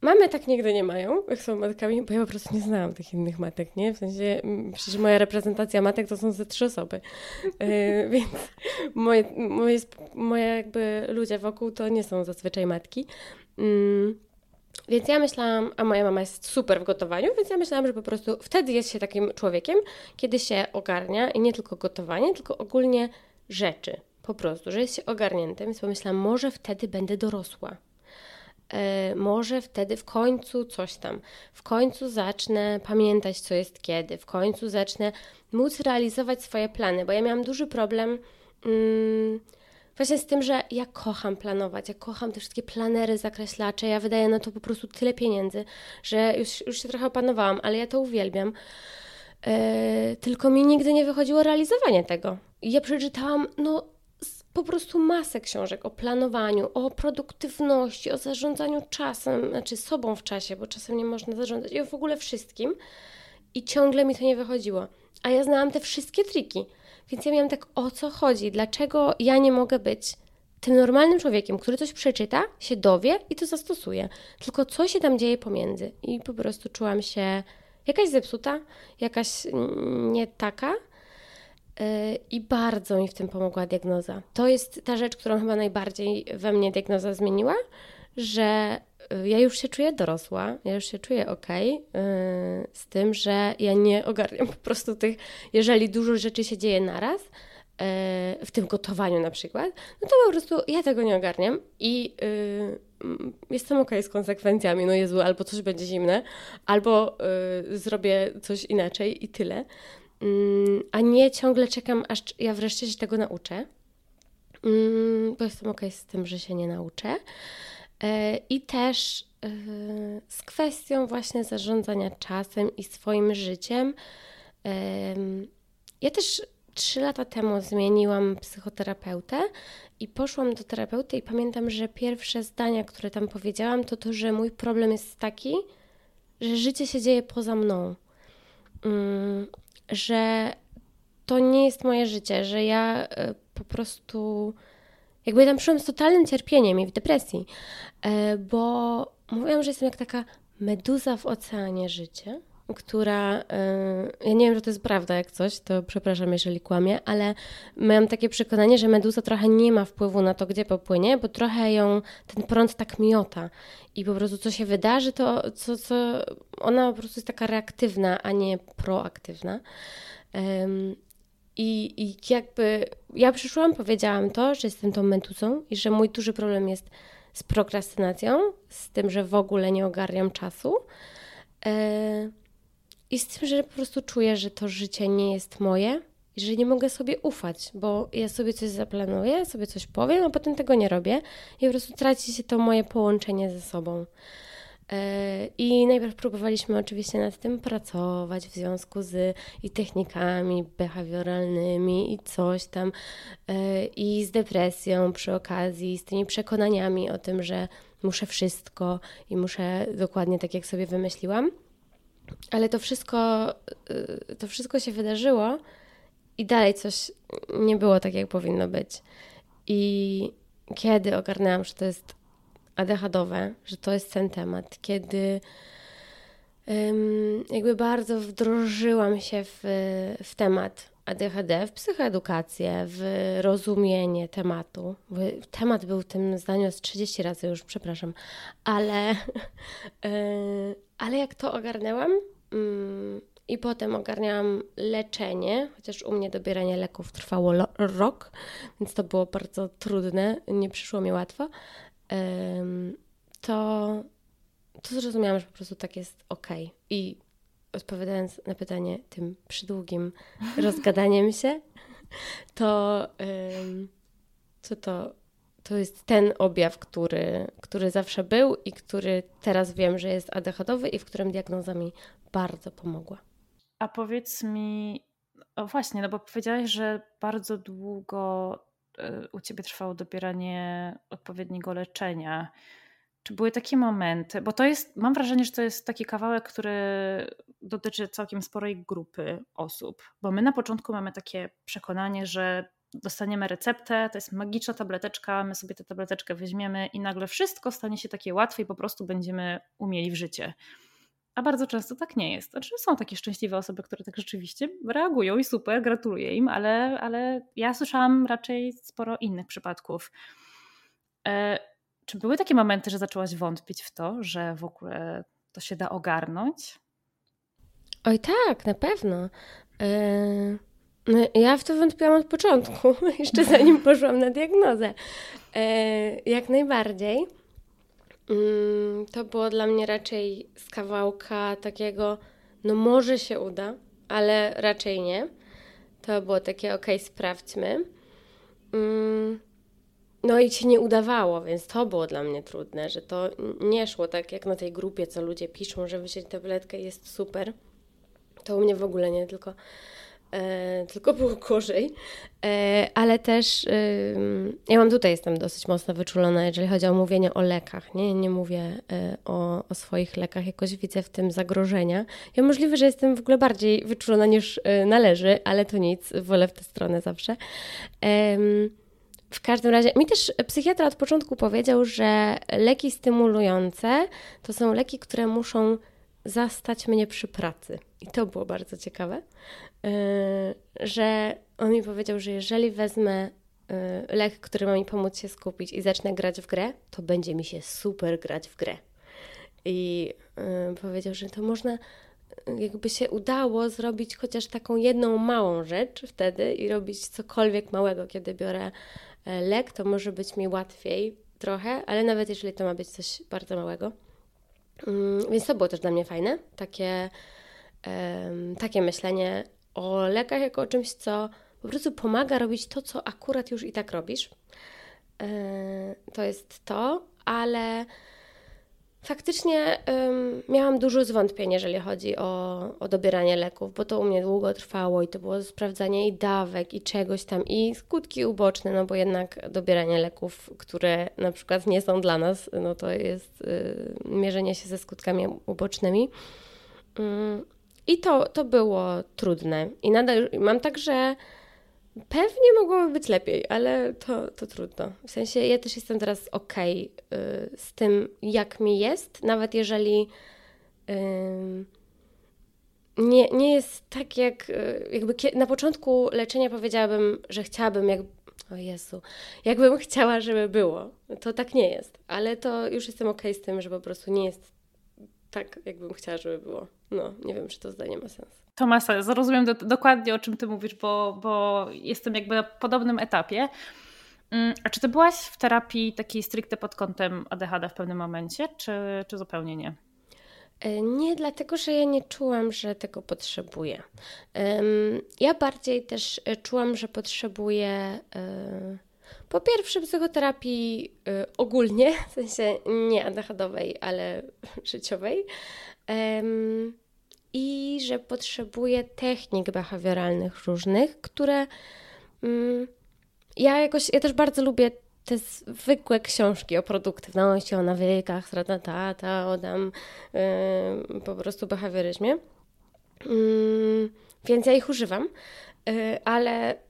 Mamy tak nigdy nie mają, jak są matkami, bo ja po prostu nie znałam tych innych matek, nie? W sensie, mm, przecież moja reprezentacja matek to są ze trzy osoby, yy, więc moje, moje, moje jakby ludzie wokół to nie są zazwyczaj matki. Yy, więc ja myślałam, a moja mama jest super w gotowaniu, więc ja myślałam, że po prostu wtedy jest się takim człowiekiem, kiedy się ogarnia i nie tylko gotowanie, tylko ogólnie rzeczy. Po prostu, że jest się ogarniętym, więc pomyślałam, może wtedy będę dorosła. E, może wtedy w końcu coś tam, w końcu zacznę pamiętać, co jest kiedy, w końcu zacznę móc realizować swoje plany, bo ja miałam duży problem właśnie z tym, że ja kocham planować, ja kocham te wszystkie planery, zakreślacze, ja wydaję na to po prostu tyle pieniędzy, że już, już się trochę opanowałam, ale ja to uwielbiam. Yy, tylko mi nigdy nie wychodziło realizowanie tego. Ja przeczytałam, no po prostu masę książek o planowaniu, o produktywności, o zarządzaniu czasem, znaczy sobą w czasie, bo czasem nie można zarządzać i w ogóle wszystkim. I ciągle mi to nie wychodziło. A ja znałam te wszystkie triki. Więc ja miałam tak, o co chodzi? Dlaczego ja nie mogę być tym normalnym człowiekiem, który coś przeczyta, się dowie i to zastosuje? Tylko co się tam dzieje pomiędzy? I po prostu czułam się jakaś zepsuta, jakaś nie taka. Y, I bardzo mi w tym pomogła diagnoza. To jest ta rzecz, którą chyba najbardziej we mnie diagnoza zmieniła, że ja już się czuję dorosła, ja już się czuję ok z tym, że ja nie ogarniam po prostu tych, jeżeli dużo rzeczy się dzieje naraz, y, w tym gotowaniu na przykład, no to po prostu ja tego nie ogarniam i jestem ok z konsekwencjami. No Jezu, albo coś będzie zimne, albo zrobię coś inaczej i tyle. Mm, a nie ciągle czekam, aż ja wreszcie się tego nauczę, mm, bo jestem ok z tym, że się nie nauczę. E, I też e, z kwestią właśnie zarządzania czasem i swoim życiem. Ja też trzy lata temu zmieniłam psychoterapeutę i poszłam do terapeuty i pamiętam, że pierwsze zdania, które tam powiedziałam, to to, że mój problem jest taki, że życie się dzieje poza mną. Mm, że to nie jest moje życie, że ja e, po prostu jakby tam przyszłam z totalnym cierpieniem i w depresji, e, bo mówiłam, że jestem jak taka meduza w oceanie życia, która, e, ja nie wiem, że to jest prawda jak coś, to przepraszam, jeżeli kłamię, ale miałam takie przekonanie, że meduza trochę nie ma wpływu na to, gdzie popłynie, bo trochę ją ten prąd tak miota i po prostu co się wydarzy, to co, co ona po prostu jest taka reaktywna, a nie proaktywna. I, I jakby ja przyszłam, powiedziałam to, że jestem tą mentuzą i że mój duży problem jest z prokrastynacją, z tym, że w ogóle nie ogarniam czasu. E, I z tym, że po prostu czuję, że to życie nie jest moje i że nie mogę sobie ufać, bo ja sobie coś zaplanuję, sobie coś powiem, a potem tego nie robię i po prostu traci się to moje połączenie ze sobą. E, I najpierw próbowaliśmy oczywiście nad tym pracować w związku z i technikami behawioralnymi i coś tam, e, i z depresją przy okazji, z tymi przekonaniami o tym, że muszę wszystko i muszę dokładnie tak, jak sobie wymyśliłam. Ale to wszystko, e, to wszystko się wydarzyło i dalej coś nie było tak, jak powinno być. I kiedy ogarnęłam, że to jest ADHDowe, że to jest ten temat, kiedy jakby bardzo wdrożyłam się w, w temat ADHD, w psychoedukację, w rozumienie tematu. Temat był w tym zdaniu z 30 razy już, przepraszam, ale, yy, ale jak to ogarnęłam, yy, i potem ogarniałam leczenie, chociaż u mnie dobieranie leków trwało rok, więc to było bardzo trudne, nie przyszło mi łatwo. To, to zrozumiałam, że po prostu tak jest ok. I odpowiadając na pytanie tym przydługim rozgadaniem się, to co to, to jest ten objaw, który, który zawsze był i który teraz wiem, że jest ADHD i w którym diagnoza mi bardzo pomogła. A powiedz mi, o właśnie, no bo powiedziałaś, że bardzo długo u ciebie trwało dobieranie odpowiedniego leczenia. Czy były takie momenty, bo to jest, mam wrażenie, że to jest taki kawałek, który dotyczy całkiem sporej grupy osób, bo my na początku mamy takie przekonanie, że dostaniemy receptę, to jest magiczna tableteczka, my sobie tę tableteczkę weźmiemy i nagle wszystko stanie się takie łatwe i po prostu będziemy umieli w życie. A bardzo często tak nie jest. Znaczy, są takie szczęśliwe osoby, które tak rzeczywiście reagują i super, gratuluję im, ale, ale ja słyszałam raczej sporo innych przypadków. E, czy były takie momenty, że zaczęłaś wątpić w to, że w ogóle to się da ogarnąć? Oj tak, na pewno. Yy, no, ja w to wątpiłam od początku, jeszcze zanim poszłam na diagnozę. Yy, jak najbardziej. Yy, to było dla mnie raczej z kawałka takiego, no może się uda, ale raczej nie. To było takie, ok, sprawdźmy. No i ci nie udawało, więc to było dla mnie trudne, że to nie szło tak jak na tej grupie, co ludzie piszą, że wziąć tabletkę jest super. To u mnie w ogóle nie, tylko, tylko było gorzej. E, ale też e, ja mam tutaj, jestem dosyć mocno wyczulona, jeżeli chodzi o mówienie o lekach. Nie, nie mówię e, o, o swoich lekach, jakoś widzę w tym zagrożenia. Ja możliwe, że jestem w ogóle bardziej wyczulona niż e, należy, ale to nic, wolę w tę stronę zawsze. W każdym razie, mi też psychiatra od początku powiedział, że leki stymulujące to są leki, które muszą zastać mnie przy pracy. I to było bardzo ciekawe, yy, że on mi powiedział, że jeżeli wezmę yy, lek, który ma mi pomóc się skupić i zacznę grać w grę, to będzie mi się super grać w grę. I yy, powiedział, że to można jakby się udało zrobić chociaż taką jedną małą rzecz wtedy i robić cokolwiek małego, kiedy biorę E, lek, to może być mi łatwiej trochę, ale nawet jeżeli to ma być coś bardzo małego. Mm, więc to było też dla mnie fajne, takie, takie myślenie o lekach jako o czymś, co po prostu pomaga robić to, co akurat już i tak robisz. E, to jest to, ale Faktycznie miałam dużo zwątpień, jeżeli chodzi o, o dobieranie leków, bo to u mnie długo trwało i to było sprawdzanie i dawek, i czegoś tam, i skutki uboczne, no bo jednak dobieranie leków, które na przykład nie są dla nas, no to jest y, mierzenie się ze skutkami ubocznymi. I to, to było trudne. I nadal mam także Pewnie mogłoby być lepiej, ale to, to trudno. W sensie ja też jestem teraz ok y, z tym, jak mi jest, nawet jeżeli y, nie, nie jest tak jak y, jakby na początku leczenia powiedziałabym, że chciałabym jak o Jezu, jakbym chciała, żeby było. To tak nie jest, ale to już jestem ok z tym, że po prostu nie jest tak, jakbym chciała, żeby było. No, nie wiem, czy to zdanie ma sens. To ma sens. Rozumiem do, dokładnie, o czym ty mówisz, bo, bo jestem jakby na podobnym etapie. Mm, a czy ty byłaś w terapii takiej stricte pod kątem ADHD w pewnym momencie, czy, czy zupełnie nie? E, nie, dlatego że ja nie czułam, że tego potrzebuję. Ja bardziej też e, czułam, że potrzebuję e, po pierwsze psychoterapii ogólnie, w sensie nie ADHD-owej, ale życiowej i że potrzebuję technik behawioralnych różnych, które mm, ja jakoś, ja też bardzo lubię te zwykłe książki o produktywności, o nawykach, tata, o tam yy, po prostu behawioryzmie. Yy, więc ja ich używam, yy, ale mm,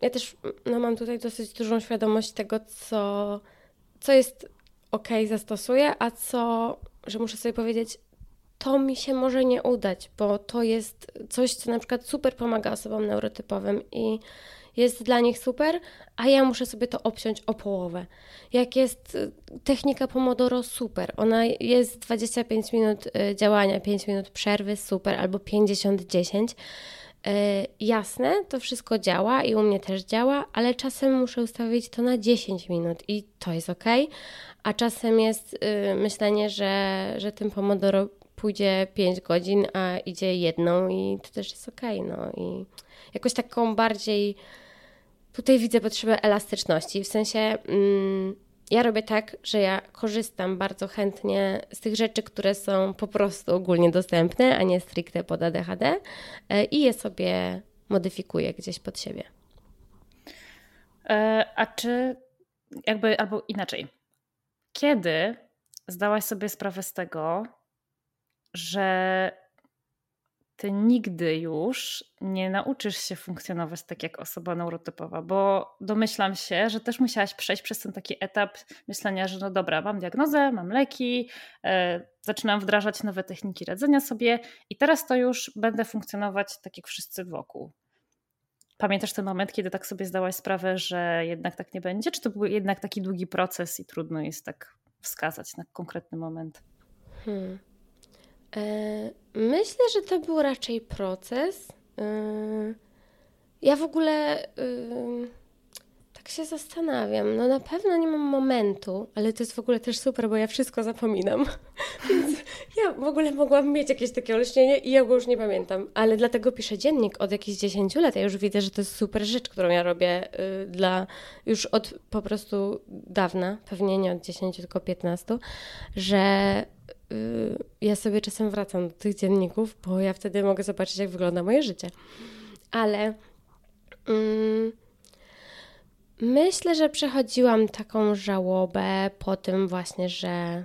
ja też no, mam tutaj dosyć dużą świadomość tego, co, co jest ok, zastosuję, a co, że muszę sobie powiedzieć, to mi się może nie udać, bo to jest coś, co na przykład super pomaga osobom neurotypowym i jest dla nich super, a ja muszę sobie to obciąć o połowę. Jak jest y, technika Pomodoro, super. Ona jest 25 minut y, działania, 5 minut przerwy, super, albo 50-10. Y, jasne, to wszystko działa i u mnie też działa, ale czasem muszę ustawić to na 10 minut i to jest ok. A czasem jest myślenie, że, że tym Pomodoro pójdzie 5 godzin, a idzie jedną i to też jest okay, no i jakoś taką bardziej tutaj widzę potrzebę elastyczności, w sensie mm, ja robię tak, że ja korzystam bardzo chętnie z tych rzeczy, które są po prostu ogólnie dostępne, a nie stricte pod ADHD e, i je sobie modyfikuję gdzieś pod siebie. E, a czy jakby, albo inaczej, kiedy zdałaś sobie sprawę z tego, że ty nigdy już nie nauczysz się funkcjonować tak jak osoba neurotypowa, bo domyślam się, że też musiałaś przejść przez ten taki etap myślenia, że no dobra, mam diagnozę, mam leki, e, zaczynam wdrażać nowe techniki radzenia sobie i teraz to już będę funkcjonować tak jak wszyscy wokół. Pamiętasz ten moment, kiedy tak sobie zdałaś sprawę, że jednak tak nie będzie? Czy to był jednak taki długi proces i trudno jest tak wskazać na konkretny moment? Hmm. E, myślę, że to był raczej proces. E, ja w ogóle tak się zastanawiam. No na pewno nie mam momentu, ale to jest w ogóle też super, bo ja wszystko zapominam. Więc ja w ogóle mogłam mieć jakieś takie olśnienie i ja go już nie pamiętam. Ale dlatego piszę dziennik od jakichś 10 lat. Ja już widzę, że to jest super rzecz, którą ja robię dla już od po dawna, pewnie nie od 10, tylko 15, że ja sobie czasem wracam do tych dzienników, bo ja wtedy mogę zobaczyć, jak wygląda moje życie. Ale... Mm, Myślę, że przechodziłam taką żałobę po tym właśnie, że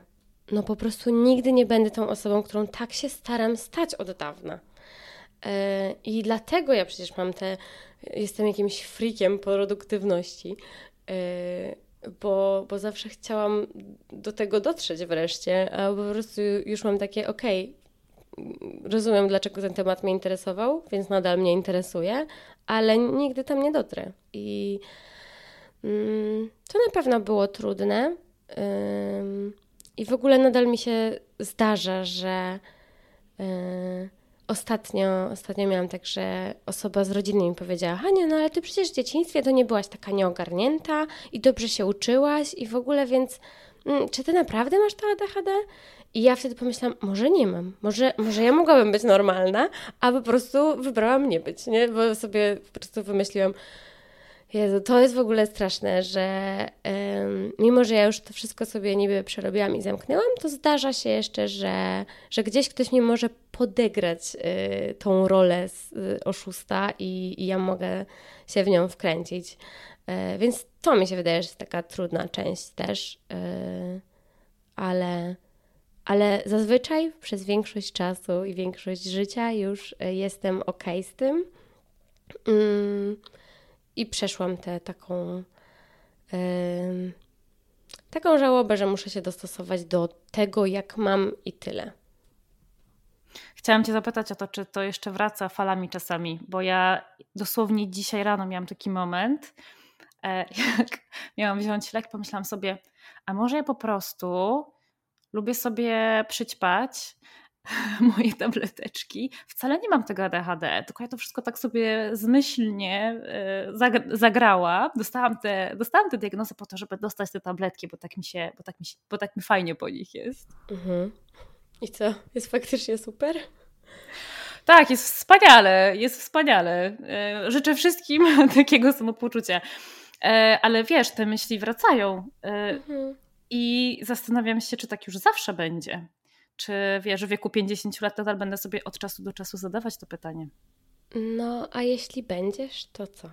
no po prostu nigdy nie będę tą osobą, którą tak się staram stać od dawna. E, I dlatego ja przecież mam te, jestem jakimś frikiem produktywności, e, bo, bo zawsze chciałam do tego dotrzeć wreszcie, a po prostu już mam takie, okej, okay, rozumiem dlaczego ten temat mnie interesował, więc nadal mnie interesuje, ale nigdy tam nie dotrę. I Mm, to na pewno było trudne. I w ogóle nadal mi się zdarza, że y, ostatnio, ostatnio miałam tak, że osoba z rodziny mi powiedziała: Hania, no ale ty przecież w dzieciństwie to nie byłaś taka nieogarnięta i dobrze się uczyłaś i w ogóle, więc mm, czy ty naprawdę masz to ADHD? I ja wtedy pomyślałam, może nie mam, może, może ja mogłabym być normalna, a po prostu wybrałam nie być, nie? Bo sobie po prostu wymyśliłam, Jezu, to jest w ogóle straszne, że mimo, że ja już to wszystko sobie niby przerobiłam i zamknęłam, to zdarza się jeszcze, że, że gdzieś ktoś mi może podegrać y, tą rolę z, y, oszusta i, i, ja mogę się w nią wkręcić. Y, więc to mi się wydaje, że jest taka trudna część też, y, ale, ale zazwyczaj przez większość czasu i większość życia już jestem ok z tym. Mm, i przeszłam tę taką, yy, taką żałobę, że muszę się dostosować do tego, jak mam i tyle. Chciałam Cię zapytać o to, czy to jeszcze wraca falami czasami, bo ja dosłownie dzisiaj rano miałam taki moment, e, jak miałam wziąć lek, pomyślałam sobie, a może ja po prostu lubię sobie przyćpać moje tableteczki. Wcale nie mam tego ADHD, tylko ja to wszystko tak sobie zmyślnie e, zagrałam. Dostałam te, dostałam te diagnozy po to, żeby dostać te tabletki, bo tak mi się, bo tak mi, bo tak mi fajnie po nich jest. Mhm. I co? Jest faktycznie super? Tak, jest wspaniale, jest wspaniale. E, życzę wszystkim takiego samopoczucia. E, ale wiesz, te myśli wracają. Mhm. I zastanawiam się, czy tak już zawsze będzie. Czy wiesz, w wieku 50 lat nadal będę sobie od czasu do czasu zadawać to pytanie? No, a jeśli będziesz, to co?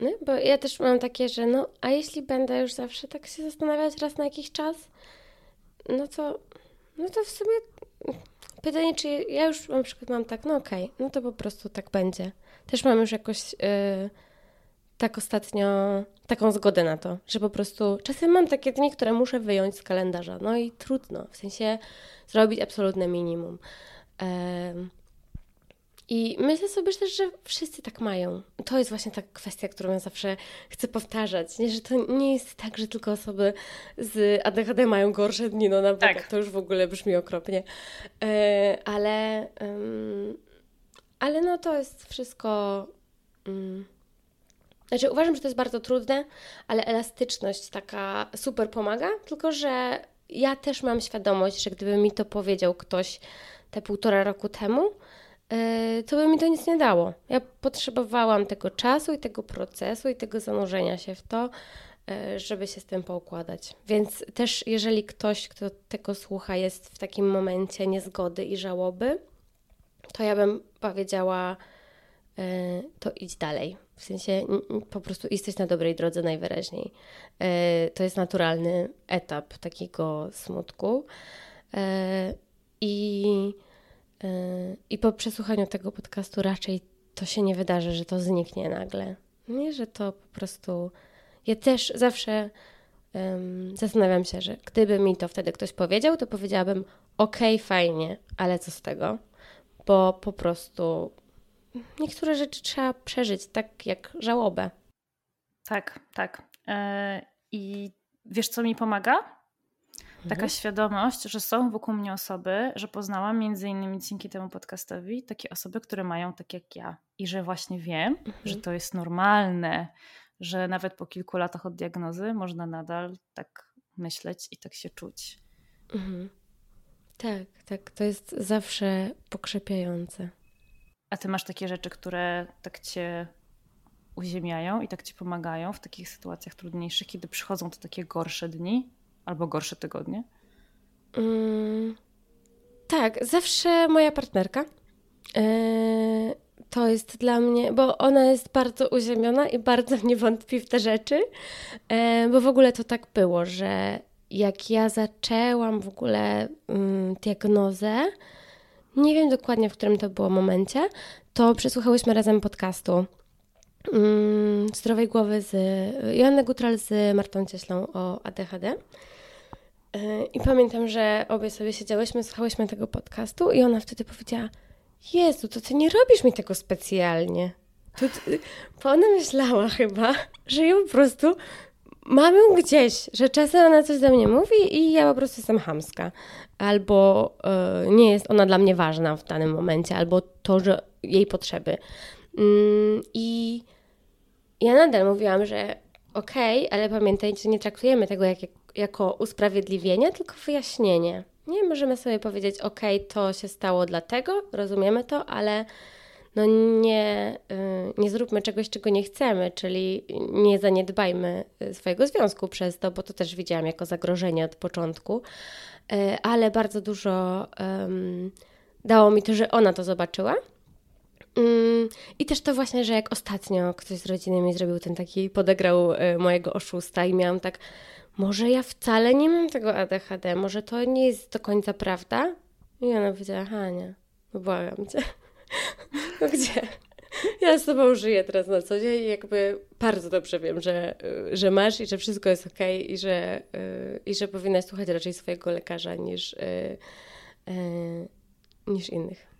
No, bo ja też mam takie, że no, a jeśli będę już zawsze tak się zastanawiać raz na jakiś czas, no to, no to w sumie pytanie, czy ja już na przykład mam tak, no okej, okay, no to po prostu tak będzie. Też mam już jakoś... Yy, tak ostatnio taką zgodę na to, że po prostu czasem mam takie dni, które muszę wyjąć z kalendarza. No i trudno, w sensie zrobić absolutne minimum. Um, i myślę sobie też, że wszyscy tak mają. To jest właśnie ta kwestia, którą ja zawsze chcę powtarzać. Nie, że to nie jest tak, że tylko osoby z ADHD mają gorsze dni. No na tak. to już w ogóle brzmi okropnie. E, ale, ale no to jest wszystko. Um, znaczy uważam, że to jest bardzo trudne, ale elastyczność taka super pomaga, tylko że ja też mam świadomość, że gdyby mi to powiedział ktoś te półtora roku temu, y, to by mi to nic nie dało. Ja potrzebowałam tego czasu i tego procesu i tego zanurzenia się w to, y, żeby się z tym poukładać. Więc też jeżeli ktoś, kto tego słucha, jest w takim momencie niezgody i żałoby, to ja bym powiedziała, y, to idź dalej. W sensie po prostu jesteś na dobrej drodze najwyraźniej. To jest naturalny etap takiego smutku. I i po przesłuchaniu tego podcastu raczej to się nie wydarzy, że to zniknie nagle. Nie, że to po prostu. Ja też zawsze um, zastanawiam się, że gdyby mi to wtedy ktoś powiedział, to powiedziałabym: OK, fajnie, ale co z tego? Bo po prostu niektóre rzeczy trzeba przeżyć, tak jak żałobę. Tak, tak. Yy, I wiesz, co mi pomaga? Taka mhm. świadomość, że są wokół mnie osoby, że poznałam między innymi dzięki temu podcastowi takie osoby, które mają tak jak ja i że właśnie wiem, mhm. że to jest normalne, że nawet po kilku latach od diagnozy można nadal tak myśleć i tak się czuć. Mhm. Tak, tak, to jest zawsze pokrzepiające. A ty masz takie rzeczy, które tak cię uziemiają i tak ci pomagają w takich sytuacjach trudniejszych, kiedy przychodzą te takie gorsze dni? Albo gorsze tygodnie? Mm, tak, zawsze moja partnerka. Yy, to jest dla mnie, bo ona jest bardzo uziemiona i bardzo nie wątpi w te rzeczy, yy, bo w ogóle to tak było, że jak ja zaczęłam w ogóle yy, diagnozę, nie wiem dokładnie w którym to było momencie, to przesłuchałyśmy razem podcastu Zdrowej Głowy z Joanny Gutral z Martą Cieślą o ADHD. I pamiętam, że obie sobie siedziałyśmy, słuchałyśmy tego podcastu i ona wtedy powiedziała Jezu, to ty nie robisz mi tego specjalnie. To ty... Bo ona myślała chyba, że ją po prostu mam ją gdzieś, że czasem ona coś do mnie mówi i ja po prostu jestem hamska. Albo y, nie jest ona dla mnie ważna w danym momencie, albo to, że jej potrzeby. Mm, I ja nadal mówiłam, że okej, okay, ale pamiętajcie, nie traktujemy tego jak, jako usprawiedliwienie, tylko wyjaśnienie. Nie możemy sobie powiedzieć, ok, to się stało dlatego, rozumiemy to, ale no nie, y, nie zróbmy czegoś, czego nie chcemy, czyli nie zaniedbajmy y, swojego związku przez to, bo to też widziałam jako zagrożenie od początku, y, ale bardzo dużo um, dało mi to, że ona to zobaczyła. Mm, I też to właśnie, że jak ostatnio ktoś z rodziny mi zrobił ten taki, podegrał mojego oszusta i miałam tak, może ja wcale nie mam tego ADHD, może to nie jest do końca prawda? I ona powiedziała, Hania, no błagam cię. No gdzie? Ja z tobą żyję teraz na co dzień i jakby bardzo dobrze wiem, że, że masz i że wszystko jest ok i że, i że powinnaś słuchać raczej swojego lekarza niż, niż innych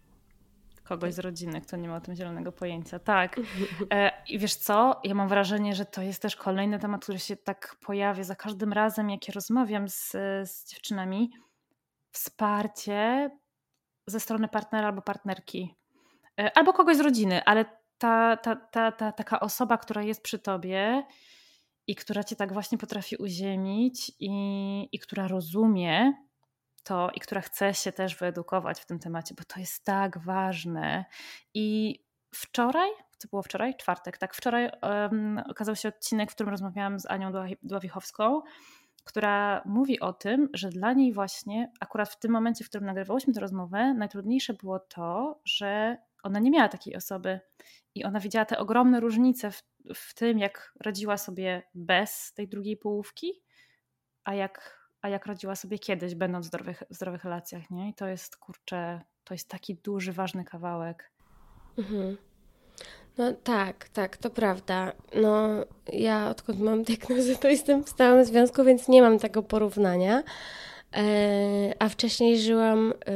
kogoś z rodziny, kto nie ma o tym zielonego pojęcia. Tak. E, I wiesz co? Ja mam wrażenie, że to jest też kolejny temat, który się tak pojawia za każdym razem, jak ja rozmawiam z, z dziewczynami. Wsparcie ze strony partnera albo partnerki, albo kogoś z rodziny, ale ta, ta, ta, ta taka osoba, która jest przy tobie i która cię tak właśnie potrafi uziemić i, i która rozumie, to i która chce się też wyedukować w tym temacie, bo to jest tak ważne. I wczoraj, co było wczoraj? Czwartek, tak. Wczoraj um, okazał się odcinek, w którym rozmawiałam z Anią Dławichowską, która mówi o tym, że dla niej właśnie, akurat w tym momencie, w którym nagrywałyśmy tę rozmowę, najtrudniejsze było to, że ona nie miała takiej osoby i ona widziała te ogromne różnice w, w tym, jak radziła sobie bez tej drugiej połówki, a jak a jak radziła sobie kiedyś, będąc w zdrowych, w zdrowych relacjach, nie? I to jest, kurczę, to jest taki duży, ważny kawałek. Mhm. No tak, tak, to prawda. No ja odkąd mam diagnozę, to jestem w stałym związku, więc nie mam tego porównania. E, a wcześniej żyłam e,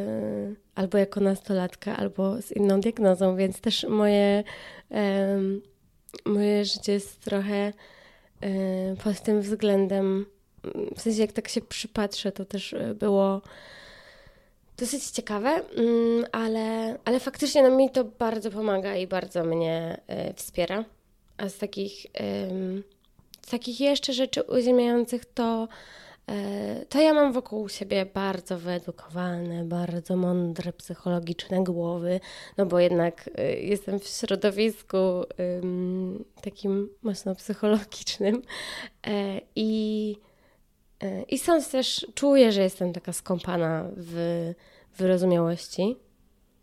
albo jako nastolatka, albo z inną diagnozą, więc też moje, e, moje życie jest trochę pod tym względem w sensie jak tak się przypatrzę, to też było dosyć ciekawe, mm, ale, ale faktycznie no, mi to bardzo pomaga i bardzo mnie wspiera. A z takich, z takich jeszcze rzeczy uziemiających to to ja mam wokół siebie bardzo wyedukowane, bardzo mądre, psychologiczne głowy, no bo jednak e, jestem w środowisku takim mocno psychologicznym e, i, i stąd też czuję, że jestem taka skąpana w wyrozumiałości.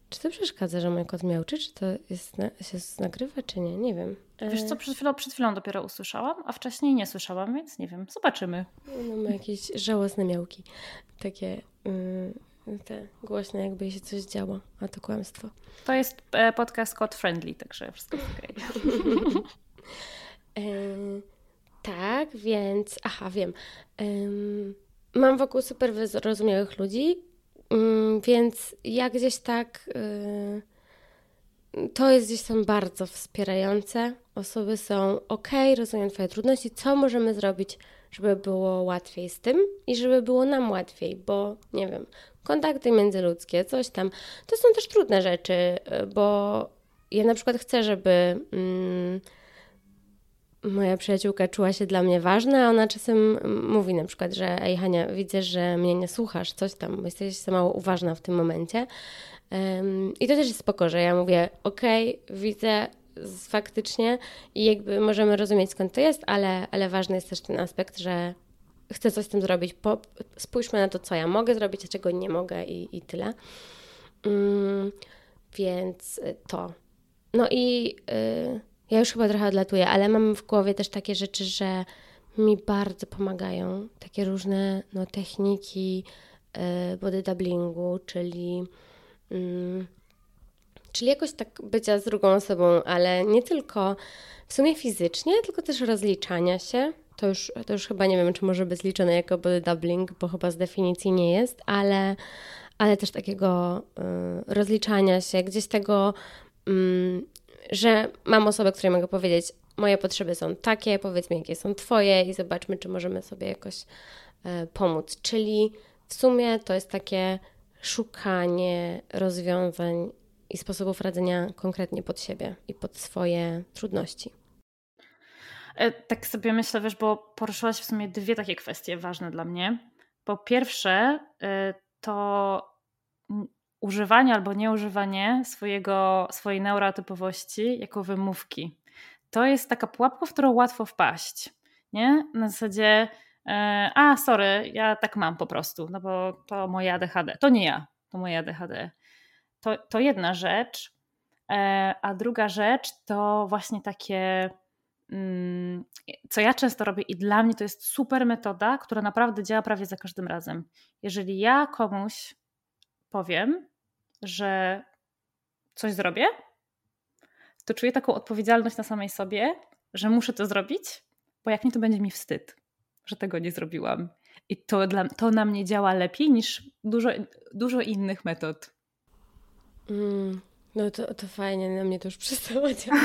Czy to przeszkadza, że mój kot miałczy? Czy to jest się nagrywa, czy nie? Nie wiem. Wiesz co, przed chwilą, przed chwilą dopiero usłyszałam, a wcześniej nie słyszałam, więc nie wiem. Zobaczymy. No, ma jakieś żałosne miałki. Takie yy, te głośne, jakby się coś działo, a to kłamstwo. To jest e, podcast cut friendly, także wszystko jest okej. Okay. yy, tak, więc... Aha, wiem. Yy, mam wokół super wyrozumiałych ludzi, Mm, więc ja gdzieś tak. To jest gdzieś tam bardzo wspierające. Osoby są ok, rozumiem Twoje trudności. Co możemy zrobić, żeby było łatwiej z tym i żeby było nam łatwiej, bo nie wiem, kontakty międzyludzkie, coś tam. To są też trudne rzeczy, bo ja na przykład chcę, żeby. Mm, moja przyjaciółka czuła się dla mnie ważna, a ona czasem mówi na przykład, że ej Hania, widzę, że mnie nie słuchasz, coś tam, bo jesteś za mało uważna w tym momencie. Um, I to też jest spoko, że ja mówię, okej, okay, widzę faktycznie i jakby możemy rozumieć skąd to jest, ale, ale ważny jest też ten aspekt, że chcę coś z tym zrobić. Po, spójrzmy na to, co ja mogę zrobić, a czego nie mogę i, i tyle. Um, więc to. No i... Yy, ja już chyba trochę odlatuję, ale mam w głowie też takie rzeczy, że mi bardzo pomagają. Takie różne no, techniki yy, body doublingu, czyli, yy, czyli jakoś tak bycia z drugą osobą, ale nie tylko w sumie fizycznie, tylko też rozliczania się. To już, to już chyba nie wiem, czy może być liczone jako body doubling, bo chyba z definicji nie jest, ale, ale też takiego yy, rozliczania się, gdzieś tego mm, że mam osobę, której mogę powiedzieć, moje potrzeby są takie, powiedz mi, jakie są Twoje i zobaczmy, czy możemy sobie jakoś e, pomóc. Czyli w sumie to jest takie szukanie rozwiązań i sposobów radzenia konkretnie pod siebie i pod swoje trudności. E, tak sobie myślę, wiesz, bo poruszyłaś w sumie dwie takie kwestie ważne dla mnie. Po pierwsze, e, to używanie albo nieużywanie swojego, swojej neurotypowości jako wymówki. To jest taka pułapka, w którą łatwo wpaść. Nie? Na zasadzie, e, a sorry, ja tak mam po prostu, no bo to moje ADHD. To nie ja, to moje ADHD. To, to jedna rzecz. E, a druga rzecz to właśnie takie, mm, co ja często robię i dla mnie to jest super metoda, która naprawdę działa prawie za każdym razem. Jeżeli ja komuś powiem, że coś zrobię, to czuję taką odpowiedzialność na samej sobie, że muszę to zrobić, bo jak nie, to będzie mi wstyd, że tego nie zrobiłam. I to, dla, to na mnie działa lepiej niż dużo, dużo innych metod. Mm, no to, to fajnie, na mnie to już przestało działać.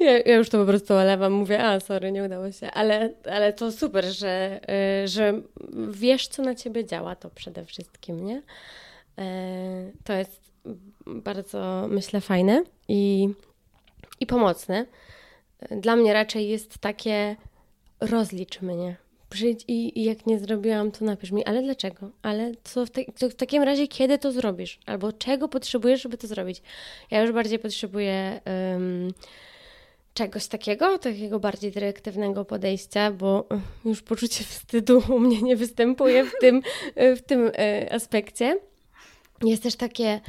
Ja, ja, już to po prostu olewam, mówię, a sorry, nie udało się, ale, ale to super, że, y, że wiesz, co na ciebie działa, to przede wszystkim, nie? E, to jest bardzo, myślę, fajne i, i pomocne. Dla mnie raczej jest takie rozlicz mnie. Przyjdź i, i jak nie zrobiłam, to napisz mi, ale dlaczego? Ale co w, te, to w takim razie, kiedy to zrobisz? Albo czego potrzebujesz, żeby to zrobić? Ja już bardziej potrzebuję um, czegoś takiego, takiego bardziej dyrektywnego podejścia, bo już poczucie wstydu u mnie nie występuje w tym, w tym e, aspekcie. Jest też takie,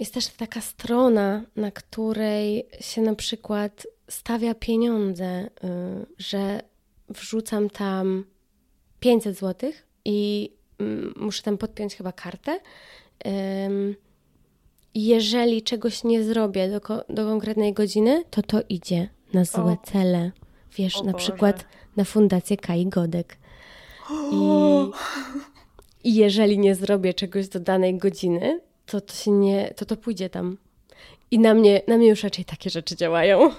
jest też taka strona, na której się na przykład stawia pieniądze, y, że wrzucam tam 500 zł i mm, muszę tam podpiąć chyba kartę. Jeżeli czegoś nie zrobię do, do konkretnej godziny, to to idzie na złe o. cele. Wiesz, o na Boże. przykład na fundację Kai Godek. I I jeżeli nie zrobię czegoś do danej godziny, to to się nie, to to pójdzie tam. I na mnie, na mnie już raczej takie rzeczy działają.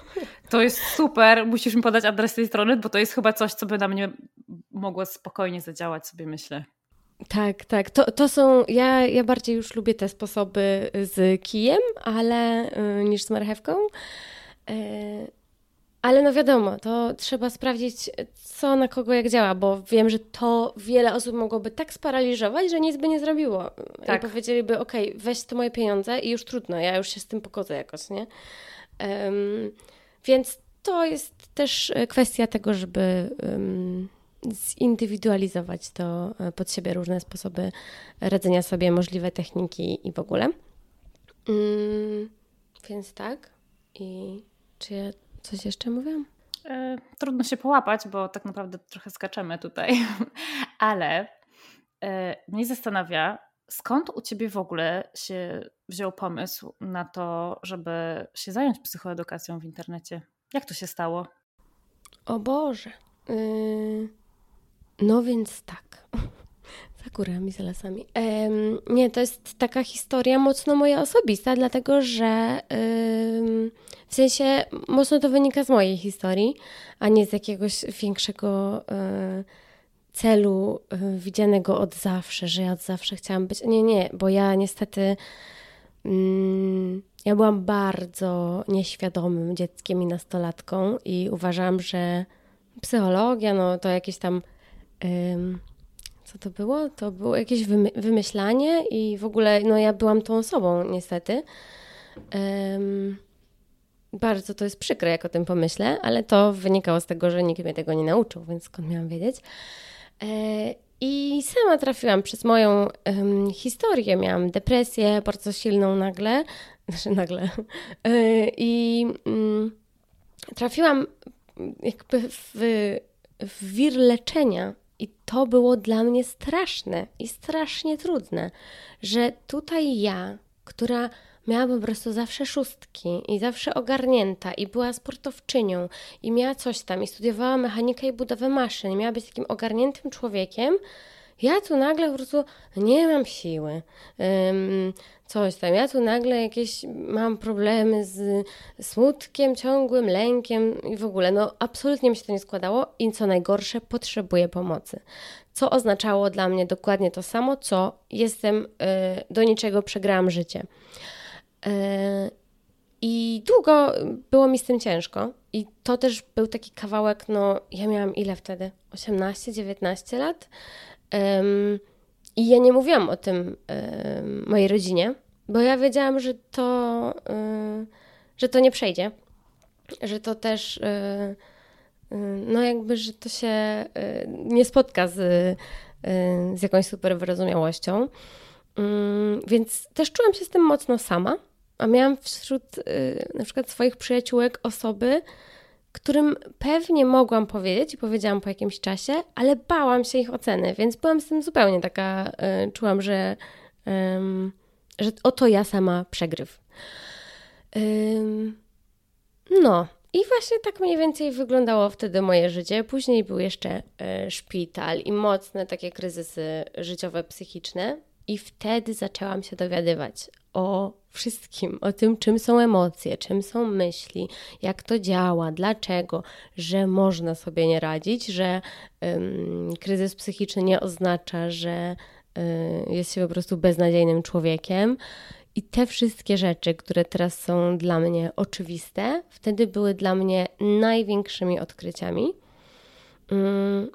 To jest super. Musisz mi podać adres tej strony, bo to jest chyba coś, co by na mnie mogło spokojnie zadziałać, sobie myślę. Tak, tak. To, to są. Ja, ja bardziej już lubię te sposoby z kijem, ale y, niż z marchewką. Ale no wiadomo, to trzeba sprawdzić, co na kogo jak działa, bo wiem, że to wiele osób mogłoby tak sparaliżować, że nic by nie zrobiło. Tak. I powiedzieliby, ok, weź to moje pieniądze i już trudno, ja już się z tym pogodzę jakoś, nie? Um, więc to jest też kwestia tego, żeby um, zindywidualizować to e, pod siebie, różne sposoby radzenia sobie, możliwe techniki i w ogóle. Um, więc tak. I czy ja coś jeszcze mówiłam? E, trudno się połapać, bo tak naprawdę trochę skaczemy tutaj, ale e, mnie zastanawia, skąd u ciebie w ogóle się wziął pomysł na to, żeby się zająć psychoedukacją w internecie? Jak to się stało? O Boże. Yy... No więc tak. Za górami, za lasami. Um, nie, to jest taka historia mocno moja osobista, dlatego że um, w sensie mocno to wynika z mojej historii, a nie z jakiegoś większego um, celu e, widzianego od zawsze, że ja od zawsze chciałam być. Nie, nie, bo ja niestety. Mm, ja byłam bardzo nieświadomym dzieckiem i nastolatką i uważałam, że psychologia, no to jakieś tam co to było? To było jakieś wymy wymyślanie i w ogóle, no ja byłam tą osobą niestety. Um, bardzo to jest przykre, jak o tym pomyślę, ale to wynikało z tego, że nikt mnie tego nie nauczył, więc skąd miałam wiedzieć. E, I sama trafiłam przez moją um, historię. Miałam depresję bardzo silną nagle, znaczy nagle. E, I um, trafiłam jakby w, w wir leczenia i to było dla mnie straszne i strasznie trudne, że tutaj ja, która miała po prostu zawsze szóstki i zawsze ogarnięta i była sportowczynią i miała coś tam i studiowała mechanikę i budowę maszyn, miała być takim ogarniętym człowiekiem, ja tu nagle po prostu nie mam siły. Um, coś tam. Ja tu nagle jakieś mam problemy z smutkiem, ciągłym lękiem i w ogóle. No, absolutnie mi się to nie składało i co najgorsze, potrzebuję pomocy. Co oznaczało dla mnie dokładnie to samo, co jestem y, do niczego, przegrałam życie. Y, I długo było mi z tym ciężko. I to też był taki kawałek, no ja miałam ile wtedy? 18-19 lat. Um, I ja nie mówiłam o tym mojej rodzinie, bo ja wiedziałam, że to, um, że to nie przejdzie, że to też, no jakby, że to się nie spotka z, z jakąś super wyrozumiałością. Mm, więc też czułam się z tym mocno sama, a miałam wśród na przykład swoich przyjaciółek osoby, którym pewnie mogłam powiedzieć i powiedziałam po jakimś czasie, ale bałam się ich oceny, więc byłam z tym zupełnie taka, y, czułam, że, y, że oto ja sama przegryw. Y, no, i właśnie tak mniej więcej wyglądało wtedy moje życie. Później był jeszcze e, szpital i mocne takie kryzysy życiowe, psychiczne. I wtedy zaczęłam się dowiadywać o wszystkim, o tym, czym są emocje, czym są myśli, jak to działa, dlaczego, że można sobie nie radzić, że um, kryzys psychiczny nie oznacza, że y, jest się po prostu beznadziejnym człowiekiem. I te wszystkie rzeczy, które teraz są dla mnie oczywiste, wtedy były dla mnie największymi odkryciami. Um,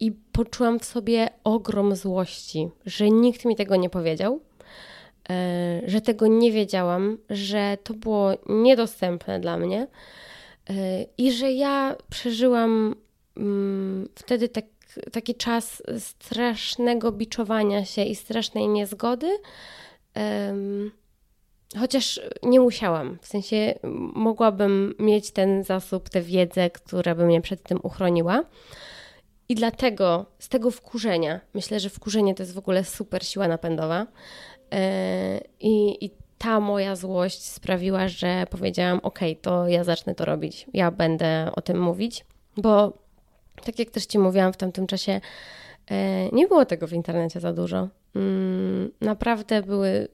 I poczułam w sobie ogrom złości, że nikt mi tego nie powiedział że tego nie wiedziałam, że to było niedostępne dla mnie e, i że ja przeżyłam mm, wtedy tak, taki czas strasznego biczowania się i strasznej niezgody. Chociaż nie musiałam, w sensie mogłabym mieć ten zasób, tę wiedzę, która by mnie przed tym uchroniła. I dlatego z tego wkurzenia, myślę, że wkurzenie to jest w ogóle super siła napędowa. E, I, I ta moja złość sprawiła, że powiedziałam: OK, to ja zacznę to robić, ja będę o tym mówić, bo tak jak też Ci mówiłam w tamtym czasie, e, nie było tego w internecie za dużo. Mm, naprawdę były.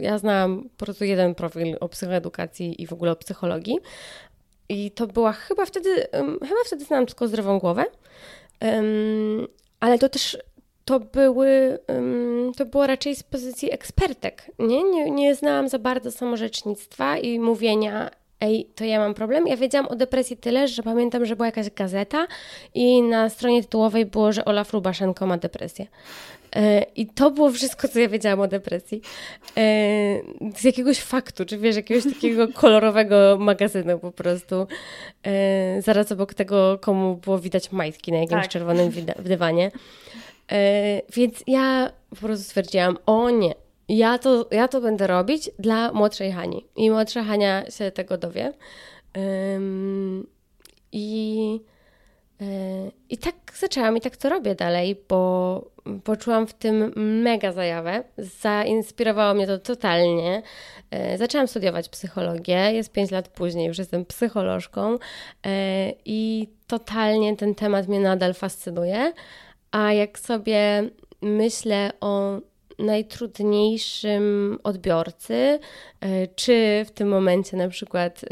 Ja znałam po prostu jeden profil o psychoedukacji i w ogóle o psychologii. I to była chyba wtedy, chyba wtedy znałam tylko zdrową głowę. Ale to też to były, to było raczej z pozycji ekspertek. Nie? nie, nie znałam za bardzo samorzecznictwa i mówienia ej, to ja mam problem. Ja wiedziałam o depresji tyle, że pamiętam, że była jakaś gazeta i na stronie tytułowej było, że Olaf Lubaszenko ma depresję. E, I to było wszystko, co ja wiedziałam o depresji. E, z jakiegoś faktu, czy wiesz, jakiegoś takiego kolorowego magazynu po prostu. E, zaraz obok tego, komu było widać majtki na jakimś tak. czerwonym dywanie. Więc ja po prostu stwierdziłam, o nie, ja to, ja to będę robić dla młodszej Hani. I młodsza Hania się tego dowie. I, I tak zaczęłam i tak to robię dalej, bo poczułam w tym mega zajawę. Zainspirowało mnie to totalnie. E, zaczęłam studiować psychologię, jest 5 lat później, już jestem psycholożką e, i totalnie ten temat mnie nadal fascynuje. A jak sobie myślę o najtrudniejszym odbiorcy, e, czy w tym momencie na przykład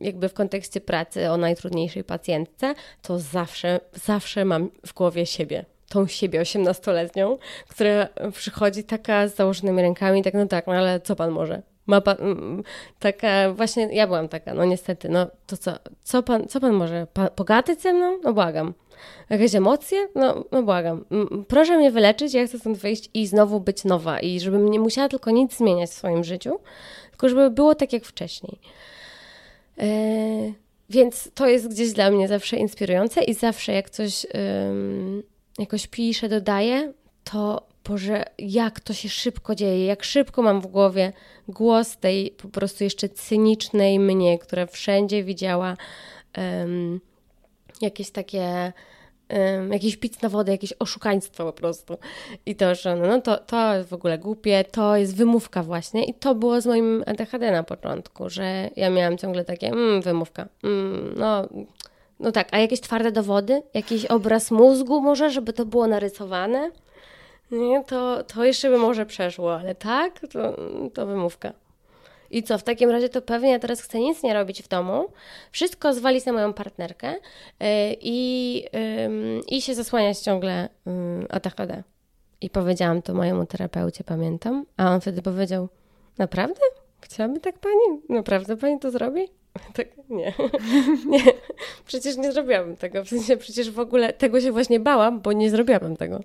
jakby w kontekście pracy o najtrudniejszej pacjentce, to zawsze, zawsze mam w głowie siebie tą siebie osiemnastoletnią, która przychodzi taka z założonymi rękami, tak no tak, no ale co pan może? Ma pan, taka, właśnie ja byłam taka, no niestety, no to co, co pan, co pan może? Pa, pogadać ze mną? No błagam. Jakieś emocje? No, no błagam. Proszę mnie wyleczyć, ja chcę stąd wyjść i znowu być nowa i żebym nie musiała tylko nic zmieniać w swoim życiu, tylko żeby było tak jak wcześniej. Yy, więc to jest gdzieś dla mnie zawsze inspirujące i zawsze jak coś... Jakoś piszę, dodaję, to Boże, jak to się szybko dzieje, jak szybko mam w głowie głos tej po prostu jeszcze cynicznej mnie, która wszędzie widziała takie, um, jakiś pic na wodę, jakieś oszukaństwo po prostu. I to, że no, no to, to jest w ogóle głupie, to jest wymówka właśnie. I to było z moim ADHD na początku, że ja miałam ciągle takie, mm, wymówka, mm, no no tak, a jakieś twarde dowody? Jakiś obraz mózgu może, żeby to było narysowane? Nie, to, to jeszcze by może przeszło, ale tak, to, to wymówka. I co, w takim razie to pewnie ja teraz chcę nic nie robić w domu, wszystko zwalić na moją partnerkę yy, i, i się zasłaniać ciągle ADHD. I powiedziałam to mojemu terapeucie, pamiętam, a on wtedy powiedział, naprawdę? Chciałaby tak pani? Naprawdę pani to zrobi? Tak, nie. nie. Przecież nie zrobiłabym tego. W sensie przecież w ogóle tego się właśnie bałam, bo nie zrobiłabym tego.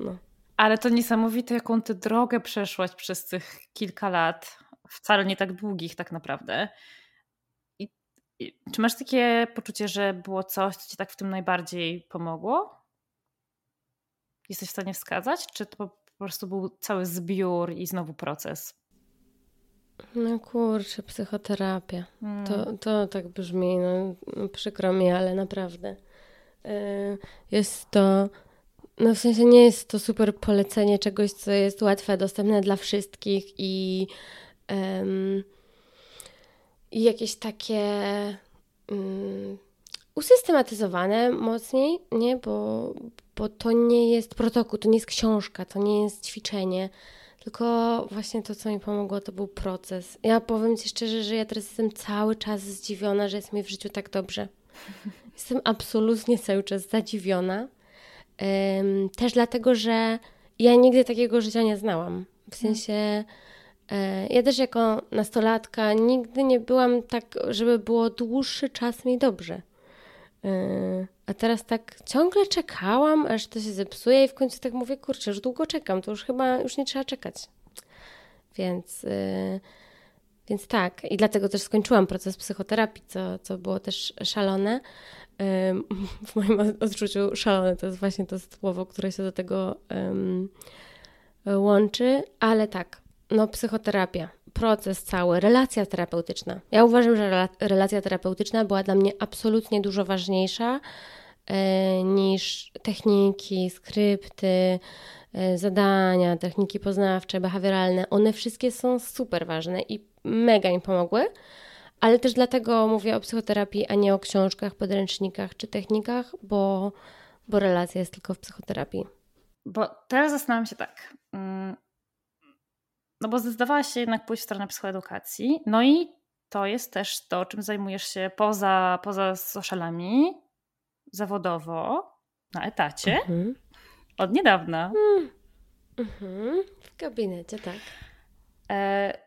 No. Ale to niesamowite, jaką ty drogę przeszłaś przez tych kilka lat, wcale nie tak długich tak naprawdę. I, i czy masz takie poczucie, że było coś, co ci tak w tym najbardziej pomogło? Jesteś w stanie wskazać? Czy to po prostu był cały zbiór i znowu proces? No kurczę, psychoterapia. Hmm. To, to tak brzmi, no, no, przykro mi, ale naprawdę. Yy, jest to, no w sensie nie jest to super polecenie czegoś, co jest łatwe, dostępne dla wszystkich i, yy, i jakieś takie yy, usystematyzowane mocniej, nie? Bo, bo to nie jest protokół, to nie jest książka, to nie jest ćwiczenie tylko właśnie to, co mi pomogło, to był proces. Ja powiem Ci szczerze, że ja teraz jestem cały czas zdziwiona, że jest mi w życiu tak dobrze. Jestem absolutnie cały czas zadziwiona. Też dlatego, że ja nigdy takiego życia nie znałam. W sensie, e, ja też jako nastolatka nigdy nie byłam tak, żeby było dłuższy czas mi dobrze. E, a teraz tak ciągle czekałam, aż to się zepsuje i w końcu tak mówię, kurczę, już długo czekam, to już chyba już nie trzeba czekać. Więc, yy, więc tak. I dlatego też skończyłam proces psychoterapii, co, co było też szalone. W moim odczuciu szalone to jest właśnie to słowo, które się do tego yy, łączy, ale tak, no psychoterapia proces cały, relacja terapeutyczna. Ja uważam, że relacja terapeutyczna była dla mnie absolutnie dużo ważniejsza e, niż techniki, skrypty, e, zadania, techniki poznawcze, behawioralne. One wszystkie są super ważne i mega mi pomogły. Ale też dlatego mówię o psychoterapii, a nie o książkach, podręcznikach czy technikach, bo, bo relacja jest tylko w psychoterapii. Bo teraz zastanawiam się tak. Mm, no bo zdecydowałaś się jednak pójść w stronę psychoedukacji. No i to jest też to, czym zajmujesz się poza, poza socialami, zawodowo, na etacie, mhm. od niedawna. Mhm. W gabinecie, tak. E,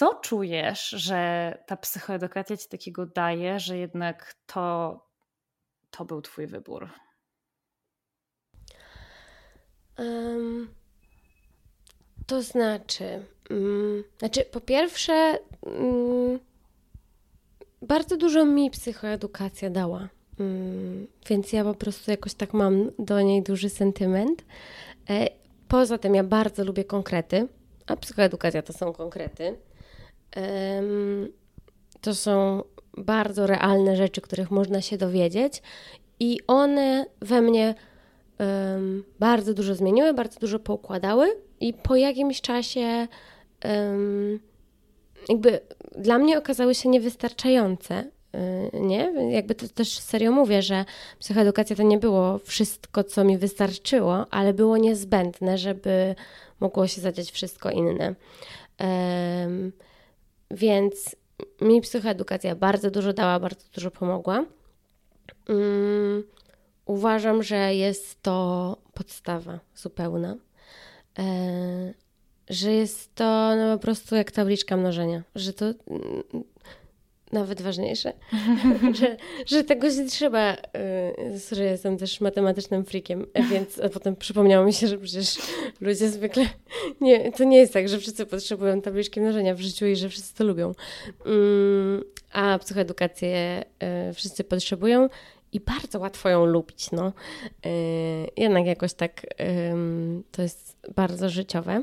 Co czujesz, że ta psychoedukacja ci takiego daje, że jednak to, to był twój wybór? Um, to znaczy, um, znaczy, po pierwsze, um, bardzo dużo mi psychoedukacja dała. Więc ja po prostu jakoś tak mam do niej duży sentyment. E, poza tym ja bardzo lubię konkrety, a psychoedukacja to są konkrety. To są bardzo realne rzeczy, których można się dowiedzieć, i one we mnie bardzo dużo zmieniły, bardzo dużo poukładały, i po jakimś czasie jakby dla mnie okazały się niewystarczające. Y, nie? Jakby to też serio mówię, że psychoedukacja to nie było wszystko, co mi wystarczyło, ale było niezbędne, żeby mogło się zadziać wszystko inne. Um, więc mi psychoedukacja bardzo dużo dała, bardzo dużo pomogła. Um, uważam, że jest to podstawa zupełna. E, że jest to no, po prostu jak tabliczka mnożenia, że to mm, nawet ważniejsze, że, że tego się trzeba, yy, że jestem też matematycznym freakiem, więc potem przypomniało mi się, że przecież ludzie zwykle, nie, to nie jest tak, że wszyscy potrzebują tabliczki mnożenia w życiu i że wszyscy to lubią, yy, a psychoedukację yy, wszyscy potrzebują i bardzo łatwo ją lubić, no. Yy, jednak jakoś tak to jest bardzo życiowe.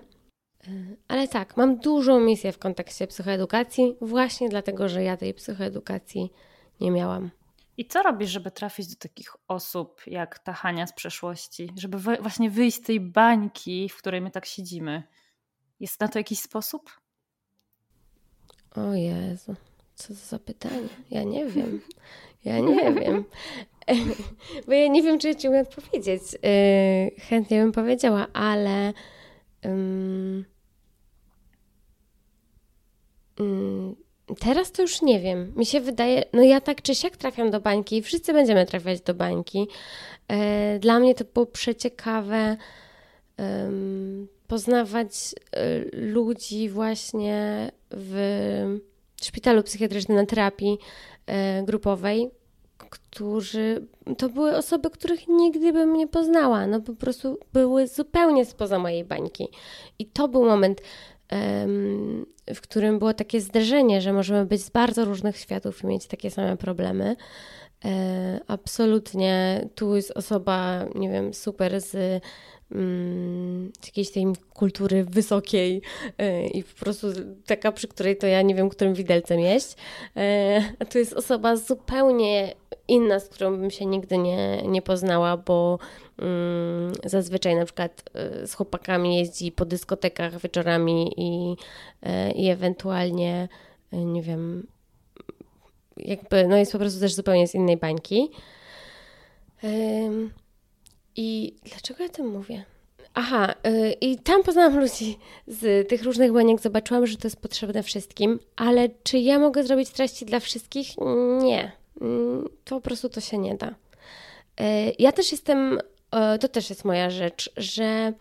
Ale tak, mam dużą misję w kontekście psychoedukacji, właśnie dlatego, że ja tej psychoedukacji nie miałam. I co robisz, żeby trafić do takich osób jak ta Hania z przeszłości? Żeby właśnie wyjść z tej bańki, w której my tak siedzimy? Jest na to jakiś sposób? O Jezu, co to za pytanie? Ja nie wiem. Ja nie wiem. Bo ja nie wiem, czy ja ci umiem odpowiedzieć. Yy, chętnie bym powiedziała, ale... Mm, teraz to już nie wiem. Mi się wydaje, no ja tak czy siak trafiam do bańki i wszyscy będziemy trafiać do bańki. E, dla mnie to było przeciekawe poznawać e, ludzi właśnie w szpitalu psychiatrycznym na terapii e, grupowej, którzy to były osoby, których nigdy bym nie poznała. No po prostu były zupełnie spoza mojej bańki. I to był moment w którym było takie zderzenie, że możemy być z bardzo różnych światów i mieć takie same problemy. E, absolutnie tu jest osoba, nie wiem, super z mm, jakiejś tej kultury wysokiej e, i po prostu taka, przy której to ja nie wiem, którym widelcem jeść. E, a tu jest osoba zupełnie inna, z którą bym się nigdy nie, nie poznała, bo zazwyczaj na przykład y, z chłopakami jeździ po dyskotekach wieczorami i, y, i ewentualnie, y, nie wiem, jakby, no jest po prostu też zupełnie z innej bańki. I dlaczego ja tym mówię? Aha, i tam poznałam ludzi z tych różnych baniek, zobaczyłam, że to jest potrzebne wszystkim, ale czy ja mogę zrobić treści dla wszystkich? Nie. Mm, to po prostu to się nie da. E, ja też jestem, e, to też jest moja rzecz, że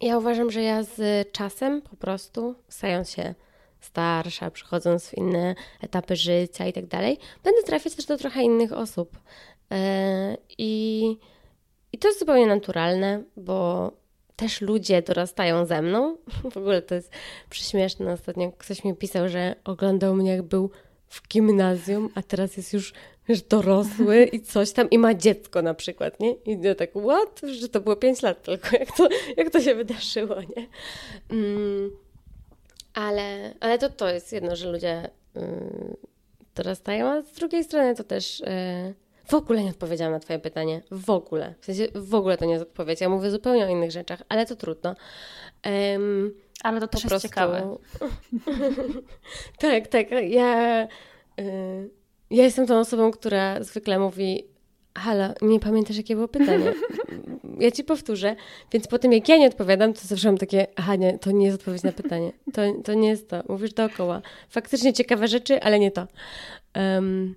ja uważam, że ja z czasem po prostu, stając się starsza, przechodząc w inne etapy życia i tak dalej, będę trafiać też do trochę innych osób. E, I, I to jest zupełnie naturalne, bo też ludzie dorastają ze mną. W ogóle to jest przyśmieszne. Ostatnio ktoś mi pisał, że oglądał mnie jak był w gimnazjum, a teraz jest już wiesz, dorosły i coś tam i ma dziecko na przykład, nie? I ja tak, what? Że to było 5 lat tylko, jak to, jak to się wydarzyło, nie? Mm, ale, ale to, to jest jedno, że ludzie y, dorastają, a z drugiej strony to też... Y, w ogóle nie odpowiedziałam na Twoje pytanie. W ogóle. W sensie w ogóle to nie jest odpowiedź. Ja mówię zupełnie o innych rzeczach, ale to trudno. Um, ale to też jest ciekawe. tak, tak. Ja, y, ja jestem tą osobą, która zwykle mówi halo, nie pamiętasz jakie było pytanie? Ja ci powtórzę, więc po tym jak ja nie odpowiadam, to zawsze mam takie, aha nie, to nie jest odpowiedź na pytanie. To, to nie jest to. Mówisz dookoła. Faktycznie ciekawe rzeczy, ale nie to. Um,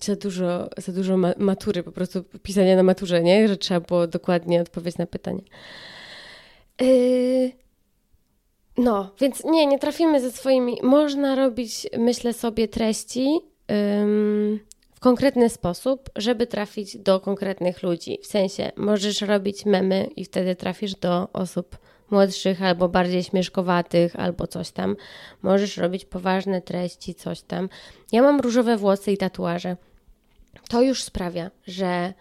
za dużo, za dużo matury, po prostu pisania na maturze, nie? Że trzeba było dokładnie odpowiedzieć na pytanie. Yy, No, więc nie, nie trafimy ze swoimi. Można robić, myślę sobie, treści ym, w konkretny sposób, żeby trafić do konkretnych ludzi. W sensie, możesz robić memy i wtedy trafisz do osób młodszych albo bardziej śmieszkowatych, albo coś tam. Możesz robić poważne treści, coś tam. Ja mam różowe włosy i tatuaże. To już sprawia, że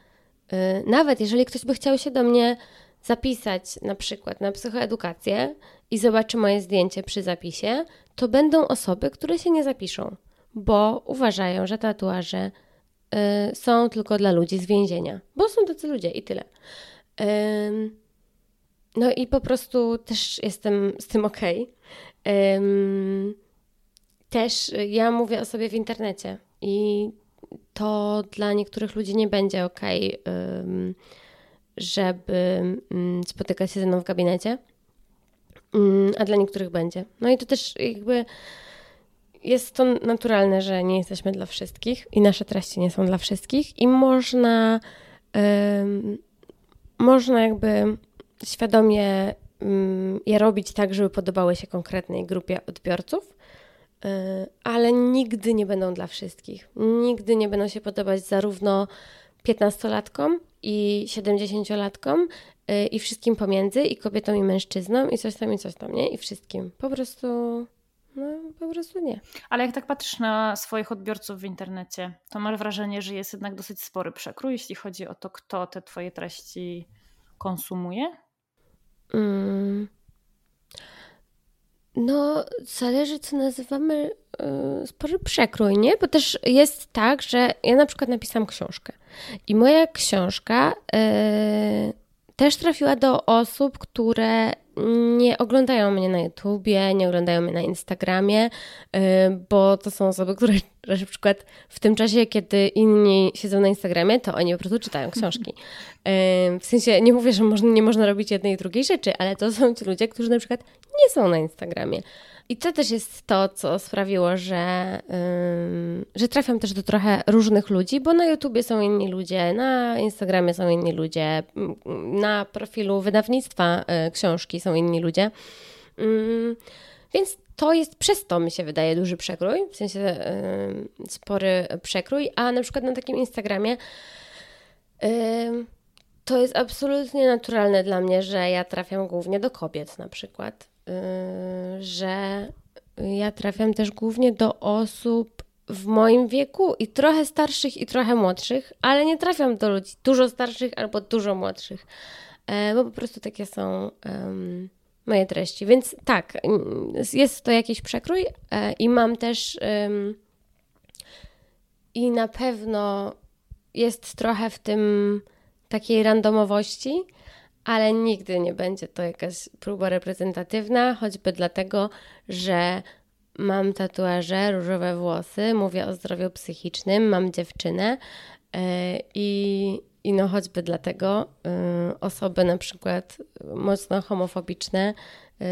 yy, nawet jeżeli ktoś by chciał się do mnie zapisać na przykład na psychoedukację i zobaczy moje zdjęcie przy zapisie, to będą osoby, które się nie zapiszą, bo uważają, że tatuaże y, są tylko dla ludzi z więzienia, bo są tacy ludzie i tyle. No i po prostu też jestem z tym ok. Też ja mówię o sobie w internecie i to dla niektórych ludzi nie będzie ok, żeby spotykać się ze mną w gabinecie, a dla niektórych będzie. No i to też jakby jest to naturalne, że nie jesteśmy dla wszystkich i nasze treści nie są dla wszystkich i można, można jakby świadomie mm, je robić tak, żeby podobały się konkretnej grupie odbiorców, y, ale nigdy nie będą dla wszystkich. Nigdy nie będą się podobać zarówno 15-latkom i 70-latkom y, i wszystkim pomiędzy, i kobietom i mężczyznom, i coś tam, i coś tam, nie? I wszystkim. Po prostu, no, po prostu nie. Ale jak tak patrzysz na swoich odbiorców w internecie, to masz wrażenie, że jest jednak dosyć spory przekrój, jeśli chodzi o to, kto te twoje treści konsumuje? Mm. No, zależy, co nazywamy y, spory przekrój, nie? Bo też jest tak, że ja na przykład napisałam książkę i moja książka y, też trafiła do osób, które nie oglądają mnie na YouTubie, nie oglądają mnie na Instagramie, y, bo to są osoby, które na przykład w tym czasie, kiedy inni siedzą na Instagramie, to oni po prostu czytają książki. Y, w sensie nie mówię, że nie można robić jednej i drugiej rzeczy, ale to są ci ludzie, którzy na przykład nie są na Instagramie. I to też jest to, co sprawiło, że, yy, że trafiam też do trochę różnych ludzi, bo na YouTubie są inni ludzie, na Instagramie są inni ludzie, na profilu wydawnictwa yy, książki są inni ludzie. Yy, więc to jest przez to, mi się wydaje, duży przekrój, w sensie spory przekrój, a na przykład na takim Instagramie to jest absolutnie naturalne dla mnie, że ja trafiam głównie do kobiet na przykład. Y, że ja trafiam też głównie do osób w moim wieku i trochę starszych i trochę młodszych, ale nie trafiam do ludzi dużo starszych albo dużo młodszych, e, bo po prostu takie są moje treści. Więc tak, jest to jakiś przekrój e, i mam też i na pewno jest trochę w tym takiej randomowości, ale nigdy nie będzie to jakaś próba reprezentatywna, choćby dlatego, że mam tatuaże, różowe włosy, mówię o zdrowiu psychicznym, mam dziewczynę yy, i, i no choćby dlatego yy, osoby na przykład mocno homofobiczne yy,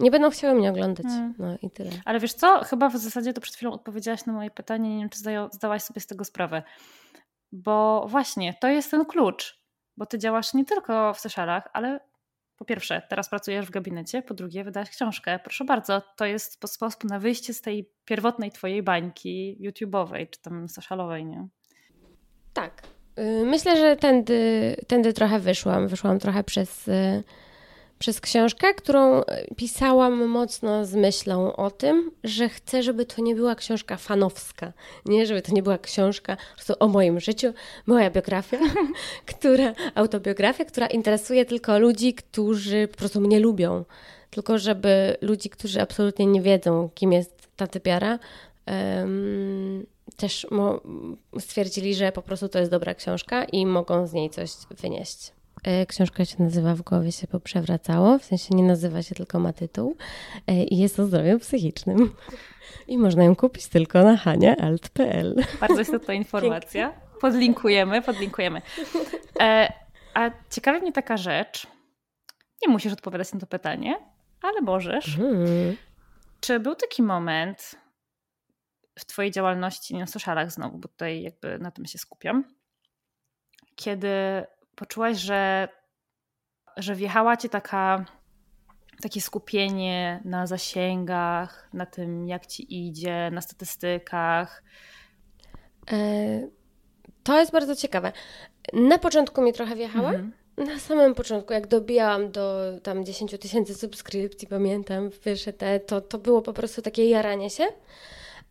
nie będą chciały mnie oglądać. Hmm. No i tyle. Ale wiesz co, chyba w zasadzie to przed chwilą odpowiedziałaś na moje pytanie, nie wiem czy zdałaś sobie z tego sprawę. Bo właśnie, to jest ten klucz bo ty działasz nie tylko w socialach, ale po pierwsze, teraz pracujesz w gabinecie, po drugie, wydałeś książkę. Proszę bardzo, to jest sposób na wyjście z tej pierwotnej twojej bańki YouTube'owej czy tam socialowej, nie? Tak. Y, myślę, że tędy, tędy trochę wyszłam. Wyszłam trochę przez y, przez książkę, którą pisałam mocno z myślą o tym, że chcę, żeby to nie była książka fanowska, nie, żeby to nie była książka o moim życiu, moja biografia, która, autobiografia, która interesuje tylko ludzi, którzy po prostu mnie lubią. Tylko żeby ludzi, którzy absolutnie nie wiedzą, kim jest ta typiara, um, też stwierdzili, że po prostu to jest dobra książka i mogą z niej coś wynieść. E, książka się nazywa W głowie się poprzewracało, w sensie nie nazywa się tylko ma tytuł e, i jest o zdrowiu psychicznym. I można ją kupić tylko na haniaalt.pl. Bardzo istotna informacja. Podlinkujemy, podlinkujemy. E, a ciekawi mnie taka rzecz. Nie musisz odpowiadać na to pytanie, ale możesz. Mm. Czy był taki moment w Twojej działalności na socialach znowu, bo tutaj jakby na tym się skupiam, kiedy poczułaś, że, że wjechała ci taka, takie skupienie na zasięgach, na tym, jak ci idzie, na statystykach. E, to jest bardzo ciekawe. Na początku mi trochę wjechała. Mhm. Na samym początku, jak dobijałam do tam 10 tysięcy subskrypcji, pamiętam, pierwsze te, to, to było po prostu takie jaranie się.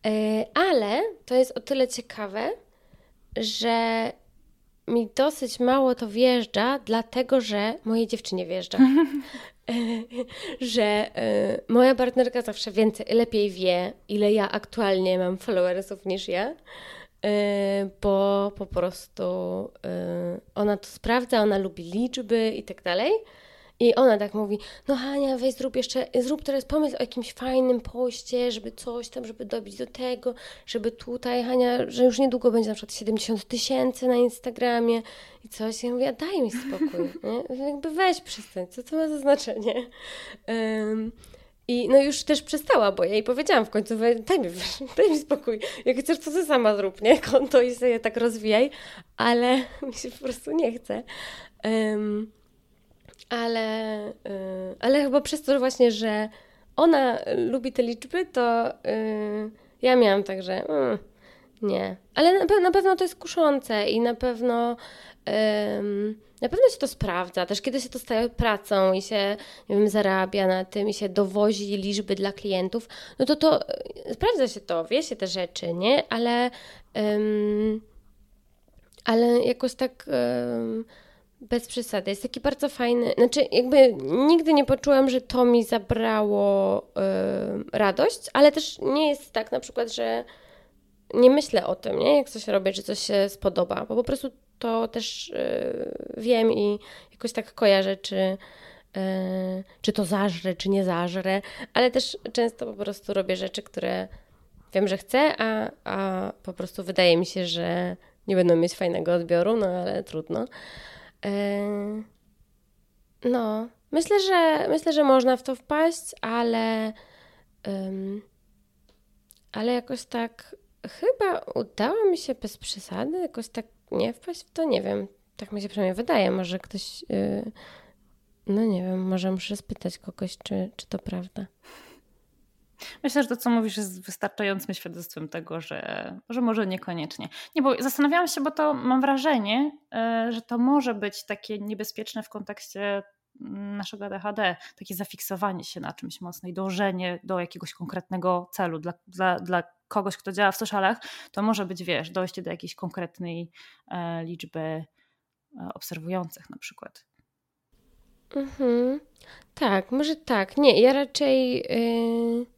E, ale to jest o tyle ciekawe, że mi dosyć mało to wjeżdża, dlatego że mojej dziewczynie wjeżdża. że e, moja partnerka zawsze więcej, lepiej wie, ile ja aktualnie mam followersów niż ja. Y, bo po prostu y, ona to sprawdza, ona lubi liczby i tak dalej. I ona tak mówi, no Hania, weź zrób jeszcze, zrób teraz pomysł o jakimś fajnym poście, żeby coś tam, żeby dobić do tego, żeby tutaj, Hania, że już niedługo będzie na przykład 70 tysięcy na Instagramie i coś. Ja mówię, daj mi spokój, nie? Jakby weź przestań, co to ma za znaczenie? Um, i no już też przestała, bo ja jej powiedziałam w końcu, daj mi, daj mi spokój, jak chcesz to ty sama zrób, nie? Konto i sobie tak rozwijaj, ale mi się po prostu nie chce. Um, ale, y, ale chyba przez to właśnie, że ona lubi te liczby, to y, ja miałam tak, że mm, nie. Ale na, na, pewno to jest kuszące i na pewno na pewno się to sprawdza. Też kiedy się to staje pracą i się nie wiem, zarabia na tym i się dowozi liczby dla klientów, no to to e, sprawdza się to, wie się te rzeczy, nie? Ale, ale jakoś tak bez przesady. Jest taki bardzo fajny, znaczy jakby nigdy nie poczułam, że to mi zabrało radość, ale też nie jest tak na przykład, że nie myślę o tym, nie? jak coś robię, czy coś się spodoba, bo po prostu to też y, wiem i jakoś tak kojarzę, czy, y, czy to zażrę, czy nie zażrę, ale też często po prostu robię rzeczy, które wiem, że chcę, a, a po prostu wydaje mi się, że nie będą mieć fajnego odbioru, no ale trudno. Y, no, myślę, że myślę, że można w to wpaść, ale ale jakoś tak chyba udało mi się bez przesady, jakoś tak nie wpaść w to, nie wiem. Tak mi się przynajmniej wydaje. Może ktoś, yy, no nie wiem, może muszę spytać kogoś, czy, czy to prawda. Myślę, że to, co mówisz, jest wystarczającym świadectwem tego, że, że może niekoniecznie. Nie, bo zastanawiałam się, bo to mam wrażenie, yy, że to może być takie niebezpieczne w kontekście naszego ADHD, takie zafiksowanie się na czymś mocno i dążenie do jakiegoś konkretnego celu dla, dla, dla kogoś, kto działa w socialach, to może być, wiesz, dojście do jakiejś konkretnej e, liczby e, obserwujących na przykład. Mhm. Tak, może tak. Nie, ja raczej. Yy,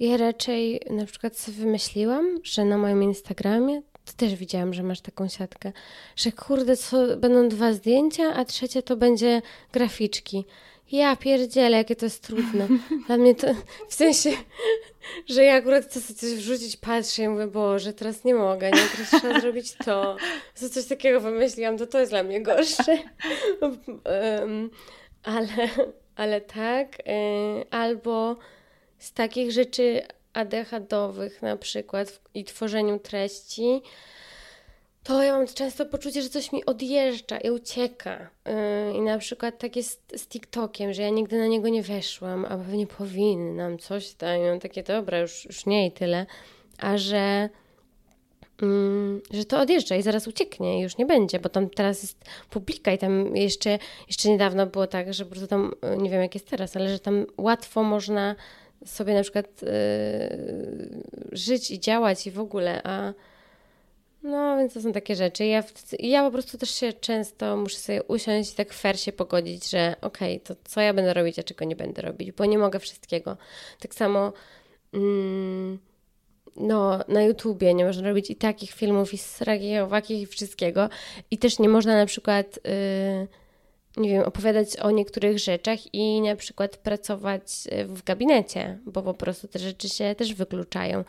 ja raczej na przykład sobie wymyśliłam, że na moim Instagramie to też widziałam, że masz taką siatkę, że kurde, co, będą dwa zdjęcia, a trzecie to będzie graficzki. Ja pierdzielę, jakie to jest trudne. Dla mnie to, w sensie, że ja akurat chcę sobie coś wrzucić, patrzę i mówię, Boże, teraz nie mogę, nie, teraz trzeba zrobić to. Co coś takiego wymyśliłam, to to jest dla mnie gorsze. um, ale, ale tak, y, albo z takich rzeczy ADHD-owych na przykład i tworzeniu treści, to ja mam często poczucie, że coś mi odjeżdża i ucieka. Yy, I na przykład tak jest z TikTokiem, że ja nigdy na niego nie weszłam, a pewnie powinnam, coś tam. I mam takie, dobra, już, już nie i tyle. A że, yy, że to odjeżdża i zaraz ucieknie i już nie będzie, bo tam teraz jest publika i tam jeszcze, jeszcze niedawno było tak, że po prostu tam, yy, nie wiem jak jest teraz, ale że tam łatwo można sobie na przykład yy, żyć i działać i w ogóle, a no, więc to są takie rzeczy. Ja, ja po prostu też się często muszę sobie usiąść i tak fair się pogodzić, że okej, okay, to co ja będę robić, a czego nie będę robić, bo nie mogę wszystkiego. Tak samo mm, no, na YouTubie nie można robić i takich filmów, i sragich, owakich, i wszystkiego. I też nie można na przykład... Yy, nie wiem, opowiadać o niektórych rzeczach i na przykład pracować w gabinecie, bo po prostu te rzeczy się też wykluczają.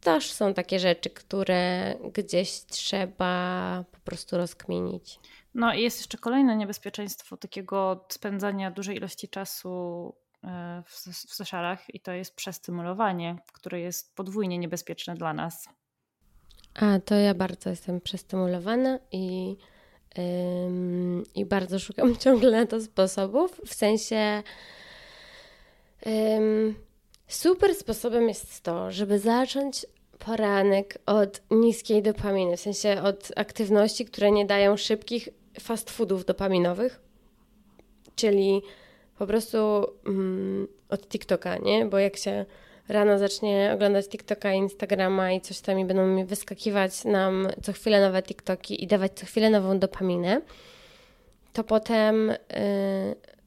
Też są takie rzeczy, które gdzieś trzeba po prostu rozkminić. No i jest jeszcze kolejne niebezpieczeństwo takiego spędzania dużej ilości czasu e, w, w socialach i to jest przestymulowanie, które jest podwójnie niebezpieczne dla nas. A, to ja bardzo jestem przestymulowana i i bardzo szukam ciągle na to sposobów, w sensie super sposobem jest to, żeby zacząć poranek od niskiej dopaminy, w sensie od aktywności, które nie dają szybkich fast foodów dopaminowych, czyli po prostu mm, od TikToka, nie? Bo jak się rano zacznie oglądać TikToka, Instagrama i coś tam i będą mi wyskakiwać nam co chwilę nowe TikToki i dawać co chwilę nową dopaminę, to potem y,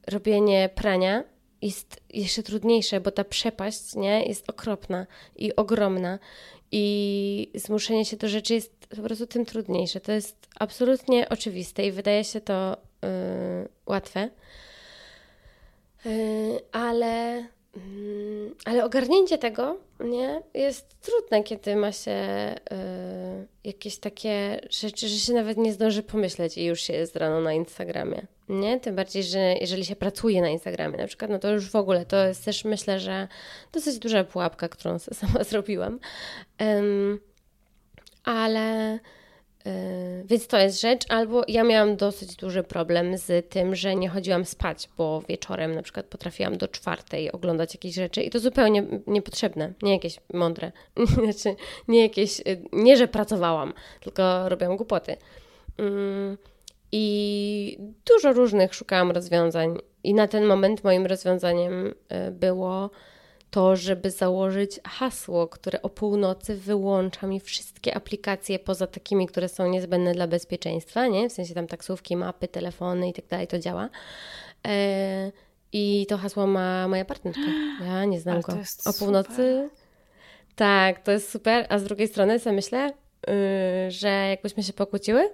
robienie prania jest jeszcze trudniejsze, bo ta przepaść nie, jest okropna i ogromna. I zmuszenie się do rzeczy jest po prostu tym trudniejsze. To jest absolutnie oczywiste i wydaje się to yy, łatwe. Yy, ale ale ogarnięcie tego nie, jest trudne, kiedy ma się y, jakieś takie rzeczy, że się nawet nie zdąży pomyśleć i już się jest rano na Instagramie. Nie? Tym bardziej, że jeżeli się pracuje na Instagramie na przykład, no to już w ogóle to jest też myślę, że dosyć duża pułapka, którą sama zrobiłam. Um, ale więc to jest rzecz, albo ja miałam dosyć duży problem z tym, że nie chodziłam spać, bo wieczorem na przykład potrafiłam do czwartej oglądać jakieś rzeczy i to zupełnie niepotrzebne, nie jakieś mądre, znaczy nie jakieś, y, nie że pracowałam, tylko robiłam głupoty. Yy, I dużo różnych szukałam rozwiązań i na ten moment moim rozwiązaniem y, było to, żeby założyć hasło, które o północy wyłącza mi wszystkie aplikacje poza takimi, które są niezbędne dla bezpieczeństwa, nie? W sensie tam taksówki, mapy, telefony i tak dalej, to działa. E, I to hasło ma moja partnerka. Ja nie znam go. O północy. Super. Tak, to jest super. A z drugiej strony sobie myślę, yy, że jakbyśmy się pokłóciły,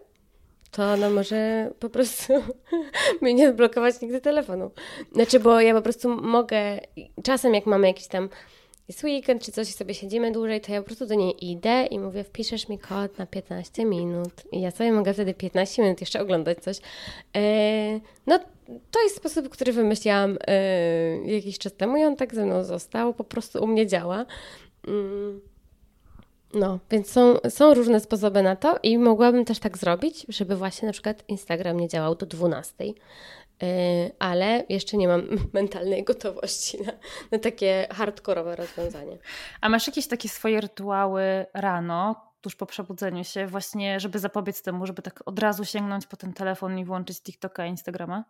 to ona może po prostu mi nie zblokować nigdy telefonu. Znaczy, bo ja po prostu mogę, czasem jak mamy jakiś tam jest weekend czy coś i sobie siedzimy dłużej, to ja po prostu do niej idę i mówię, wpiszesz mi kod na 15 minut i ja sobie mogę wtedy 15 minut jeszcze oglądać coś. E, no to jest sposób, który wymyśliłam e, jakiś czas temu i on tak ze mną został, po prostu u mnie działa. Mm. No, więc są, są różne sposoby na to i mogłabym też tak zrobić, żeby właśnie na przykład Instagram nie działał do 12, yy, ale jeszcze nie mam mentalnej gotowości na, na takie hardkorowe rozwiązanie. A masz jakieś takie swoje rytuały rano, tuż po przebudzeniu się, właśnie żeby zapobiec temu, żeby tak od razu sięgnąć po ten telefon i włączyć TikToka, Instagrama?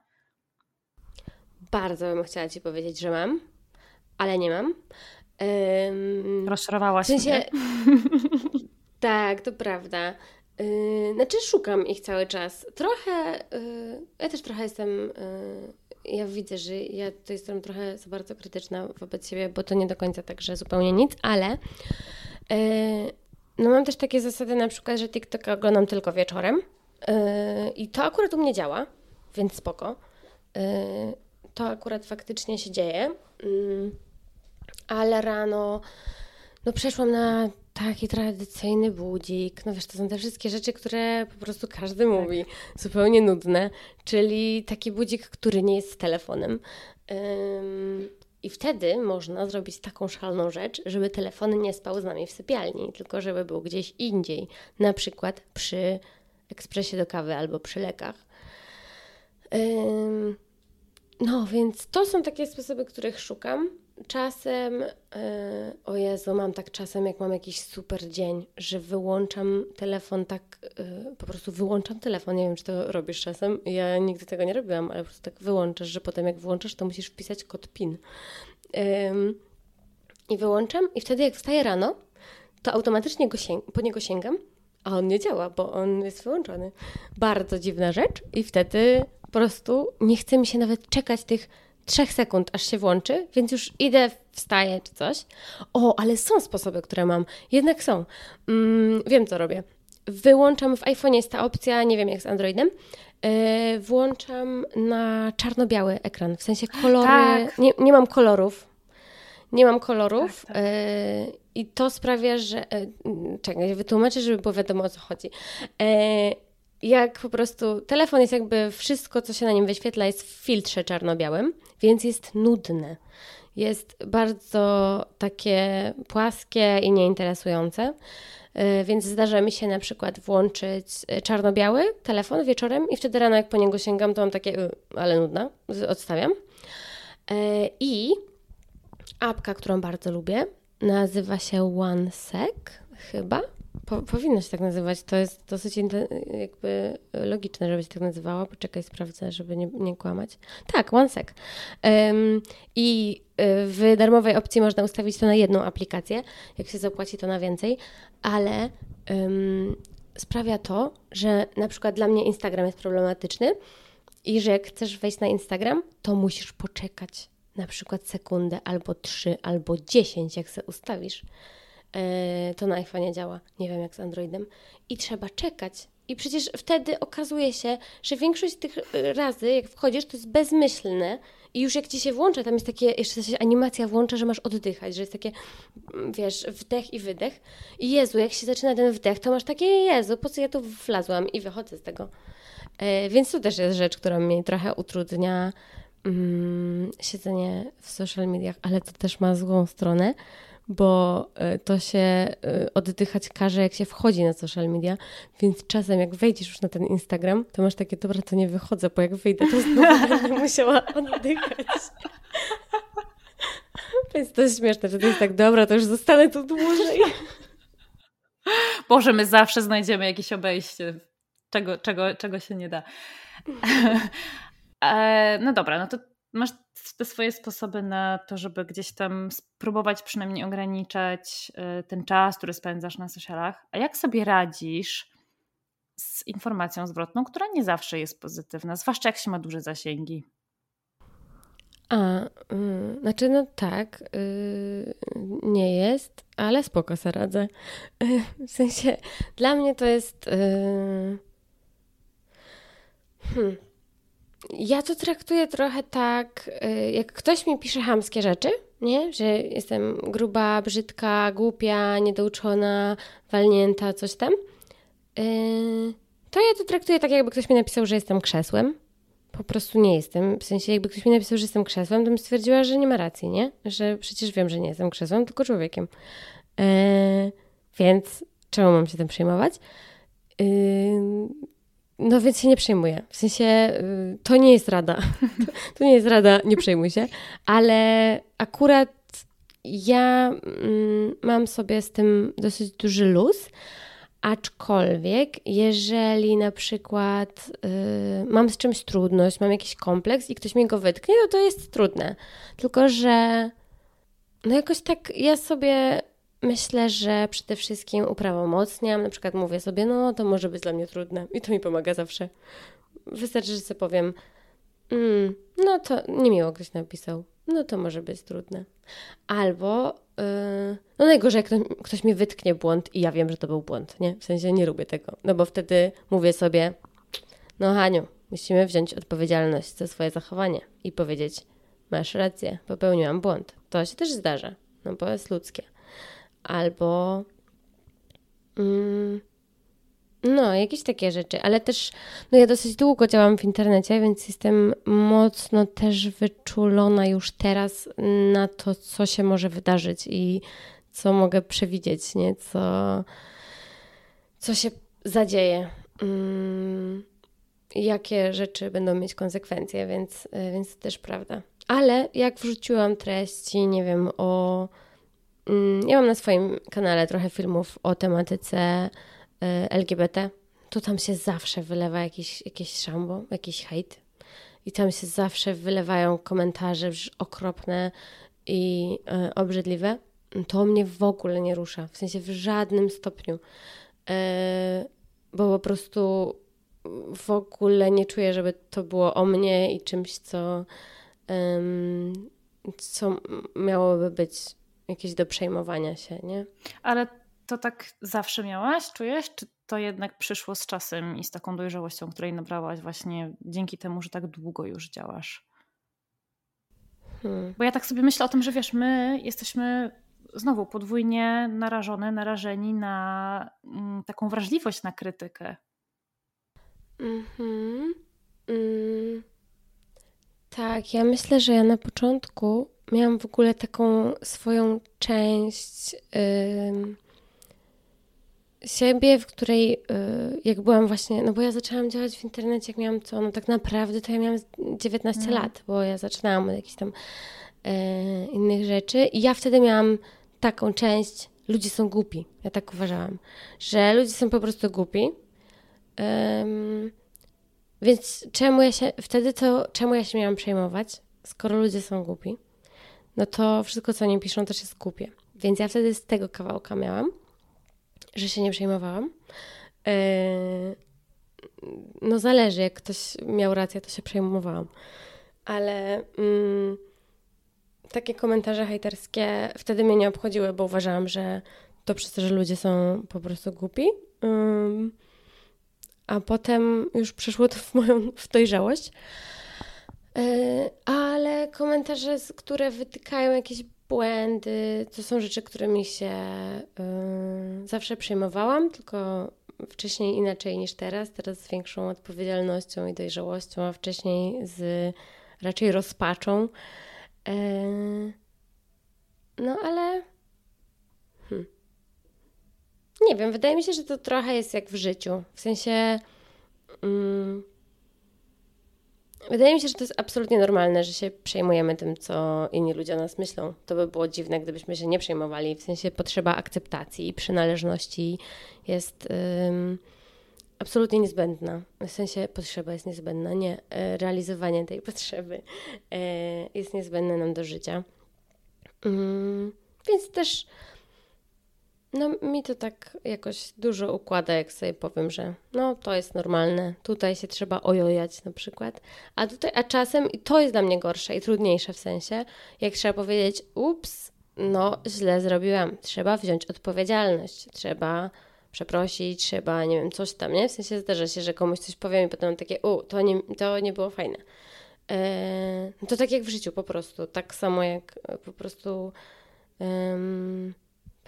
Bardzo bym chciała Ci powiedzieć, że mam, ale nie mam. Um, Rozczarowałaś w sensie, mnie. tak, to prawda. Yy, znaczy szukam ich cały czas. Trochę, yy, ja też trochę jestem, yy, ja widzę, że ja to jestem trochę za bardzo krytyczna wobec siebie, bo to nie do końca tak, że zupełnie nic, ale yy, no mam też takie zasady na przykład, że TikTok oglądam tylko wieczorem yy, i to akurat u mnie działa, więc spoko. Yy, to akurat faktycznie się dzieje ale rano no przeszłam na taki tradycyjny budzik. No wiesz, to są te wszystkie rzeczy, które po prostu każdy tak. mówi. Zupełnie nudne. Czyli taki budzik, który nie jest telefonem. Ym, I wtedy można zrobić taką szalną rzecz, żeby telefon nie spał z nami w sypialni, tylko żeby był gdzieś indziej. Na przykład przy ekspresie do kawy albo przy lekach. No, więc to są takie sposoby, których szukam. Czasem, e, o Jezu, mam tak czasem, jak mam jakiś super dzień, że wyłączam telefon tak, e, po prostu wyłączam telefon. Nie wiem, czy to robisz czasem. Ja nigdy tego nie robiłam, ale po prostu tak wyłączasz, że potem jak włączasz, to musisz wpisać kod PIN. I wyłączam i wtedy jak wstaję rano, to automatycznie go sięg- po niego sięgam, a on nie działa, bo on jest wyłączony. Bardzo dziwna rzecz i wtedy po prostu nie chce mi się nawet czekać tych trzech sekund, aż się włączy, więc już idę, wstaję czy coś. O, ale są sposoby, które mam. Jednak są. Mm, wiem, co robię. Wyłączam, w iPhone jest ta opcja, nie wiem jak z Androidem, yy, włączam na czarno-biały ekran, w sensie kolory, tak. nie, nie mam kolorów, nie mam kolorów tak, tak. Yy, i to sprawia, że, yy, czekaj, wytłumaczę, żeby było wiadomo o co chodzi. Yy, jak po prostu telefon jest jakby wszystko, co się na nim wyświetla, jest w filtrze czarno-białym, więc jest nudne. Jest bardzo takie płaskie i nieinteresujące. Y, więc zdarza mi się na przykład włączyć y, czarno-biały telefon wieczorem i wtedy rano, jak po niego sięgam, to mam takie, y, ale nudna, odstawiam. I apka, którą bardzo lubię. Nazywa się OneSec chyba. Po, powinno się tak nazywać. To jest dosyć jakby logiczne, żeby się tak nazywała. Poczekaj, sprawdzę, żeby nie, nie kłamać. Tak, OneSec. Um, I y, w darmowej opcji można ustawić to na jedną aplikację. Jak się zapłaci, to na więcej. Ale um, sprawia to, że na przykład dla mnie Instagram jest problematyczny i że jak chcesz wejść na Instagram, to musisz poczekać na przykład sekundę, albo trzy, albo dziesięć, jak se ustawisz. E, to na iPhone działa, nie wiem jak z Androidem. I trzeba czekać. I przecież wtedy okazuje się, że większość tych razy, jak wchodzisz, to jest bezmyślne. I już jak ci się włącza, tam jest takie, jeszcze się animacja włącza, że masz oddychać, że jest takie, mm, wiesz, wdech i wydech. I Jezu, jak się zaczyna ten wdech, to masz takie, Jezu, po co ja tu wlazłam i wychodzę z tego. E, więc to też jest rzecz, która mi trochę utrudnia mm, siedzenie w social mediach, ale to też ma złą stronę, bo e, to się e, oddychać każe, jak się wchodzi na social media, więc czasem jak wejdziesz już na ten Instagram, to masz takie, dobra, to nie wychodzę, bo jak wyjdę, to znowu będę musiała oddychać. Więc to jest śmieszne, że to jest tak, dobra, to już zostanę tu dłużej. Boże, my zawsze znajdziemy jakieś obejście, czego, czego, czego się nie da. E, no dobra, no to masz te swoje sposoby na to, żeby gdzieś tam spróbować przynajmniej ograniczać e, ten czas, który spędzasz na socialach. A jak sobie radzisz z informacją zwrotną, która nie zawsze jest pozytywna, zwłaszcza jak się ma duże zasięgi? A, yy, znaczy no tak, yy, nie jest, ale spoko se radzę. Yy, w sensie, dla mnie to jest... Yy, hmm ja to traktuję trochę tak, y, jak ktoś mi pisze hamskie rzeczy, nie? Że jestem gruba, brzydka, głupia, niedouczona, walnięta, coś tam. Y, to ja to traktuję tak, jakby ktoś mi napisał, że jestem krzesłem. Po prostu nie jestem. W sensie, jakby ktoś mi napisał, że jestem krzesłem, to bym stwierdziła, że nie ma racji, nie? Że przecież wiem, że nie jestem krzesłem, tylko człowiekiem. Y, więc czemu mam się tym przejmować? No więc się nie przejmuję. W sensie y, to nie jest rada. To nie jest rada, nie przejmuj się. Ale akurat ja mm, mam sobie z tym dosyć duży luz. Aczkolwiek, jeżeli na przykład y, mam z czymś trudność, mam jakiś kompleks i ktoś mi go wytknie, no to jest trudne. Tylko, że no jakoś tak ja sobie Myślę, że przede wszystkim uprawomocniam. Na przykład mówię sobie, no to może być dla mnie trudne i to mi pomaga zawsze. Wystarczy, że sobie powiem, mm, no to niemiło ktoś napisał, no to może być trudne. Albo, yy, no najgorzej, jak ktoś, ktoś mi wytknie błąd i ja wiem, że to był błąd, nie? W sensie nie lubię tego, no bo wtedy mówię sobie, no Haniu, musimy wziąć odpowiedzialność za swoje zachowanie i powiedzieć, masz rację, popełniłam błąd. To się też zdarza, no bo jest ludzkie albo mm, no, jakieś takie rzeczy, ale też no ja dosyć długo działam w internecie, więc jestem mocno też wyczulona już teraz na to, co się może wydarzyć i co mogę przewidzieć, nie? Co, co się zadzieje. Mm, jakie rzeczy będą mieć konsekwencje, więc, więc to też prawda. Ale jak wrzuciłam treści, nie wiem, o ja mam na swoim kanale trochę filmów o tematyce y, LGBT. To tam się zawsze wylewa jakiś, jakieś szambo, jakiś hejt. I tam się zawsze wylewają komentarze okropne i y, obrzydliwe. To mnie w ogóle nie rusza. W sensie w żadnym stopniu. Y, bo po prostu w ogóle nie czuję, żeby to było o mnie i czymś, co, co miałoby być jakieś do przejmowania się, nie? Ale to tak zawsze miałaś, czujesz? Czy to jednak przyszło z czasem i z taką dojrzałością, której nabrałaś właśnie dzięki temu, że tak długo już działasz? Hmm. Bo ja tak sobie myślę o tym, że wiesz, my jesteśmy znowu podwójnie narażone, narażeni na mm, taką wrażliwość na krytykę. Mhm. Mm. Tak, ja myślę, że ja na początku miałam w ogóle taką swoją część yy, siebie, w której yy, jak byłam właśnie, no bo ja zaczęłam działać w internecie, jak miałam co, no tak naprawdę to ja miałam 19 mm. lat, bo ja zaczynałam od jakichś tam e, innych rzeczy. I ja wtedy miałam taką część, ludzie są głupi. Ja tak uważałam, że ludzie są po prostu głupi. Więc czemu ja się, wtedy to, czemu ja się miałam przejmować, skoro ludzie są głupi? No to wszystko, co oni piszą, też jest głupie. Więc ja wtedy z tego kawałka miałam, że się nie przejmowałam. Yy, no zależy, jak ktoś miał rację, to się przejmowałam. Ale mm, takie komentarze hejterskie wtedy mnie nie obchodziły, bo uważałam, że to przez to, że ludzie są po prostu głupi. A potem już przeszło to w moją w dojrzałość. Yy, ale komentarze, które wytykają jakieś błędy, to są rzeczy, którymi się yy, zawsze przejmowałam, tylko wcześniej inaczej niż teraz. Teraz z większą odpowiedzialnością i dojrzałością, a wcześniej z raczej rozpaczą. Yy, no ale. Hmm. Nie wiem, wydaje mi się, że to trochę jest jak w życiu. W sensie. Mm, Wydaje mi się, że to jest absolutnie normalne, że się przejmujemy tym, co inni ludzie o nas myślą. To by było dziwne, gdybyśmy się nie przejmowali. W sensie potrzeba akceptacji i przynależności jest absolutnie niezbędna. W sensie potrzeba jest niezbędna, nie. E, realizowanie tej potrzeby e, jest niezbędne nam do życia. Um, więc też no, mi to tak jakoś dużo układa, jak sobie powiem, że no, to jest normalne, tutaj się trzeba ojojać na przykład, a tutaj, a czasem i to jest dla mnie gorsze i trudniejsze w sensie, jak trzeba powiedzieć, ups, no, źle zrobiłam, trzeba wziąć odpowiedzialność, trzeba przeprosić, trzeba, nie wiem, coś tam, nie? W sensie zdarza się, że komuś coś powiem i potem takie, u, to nie, to nie było fajne. Eee, to tak jak w życiu po prostu, tak samo jak po prostu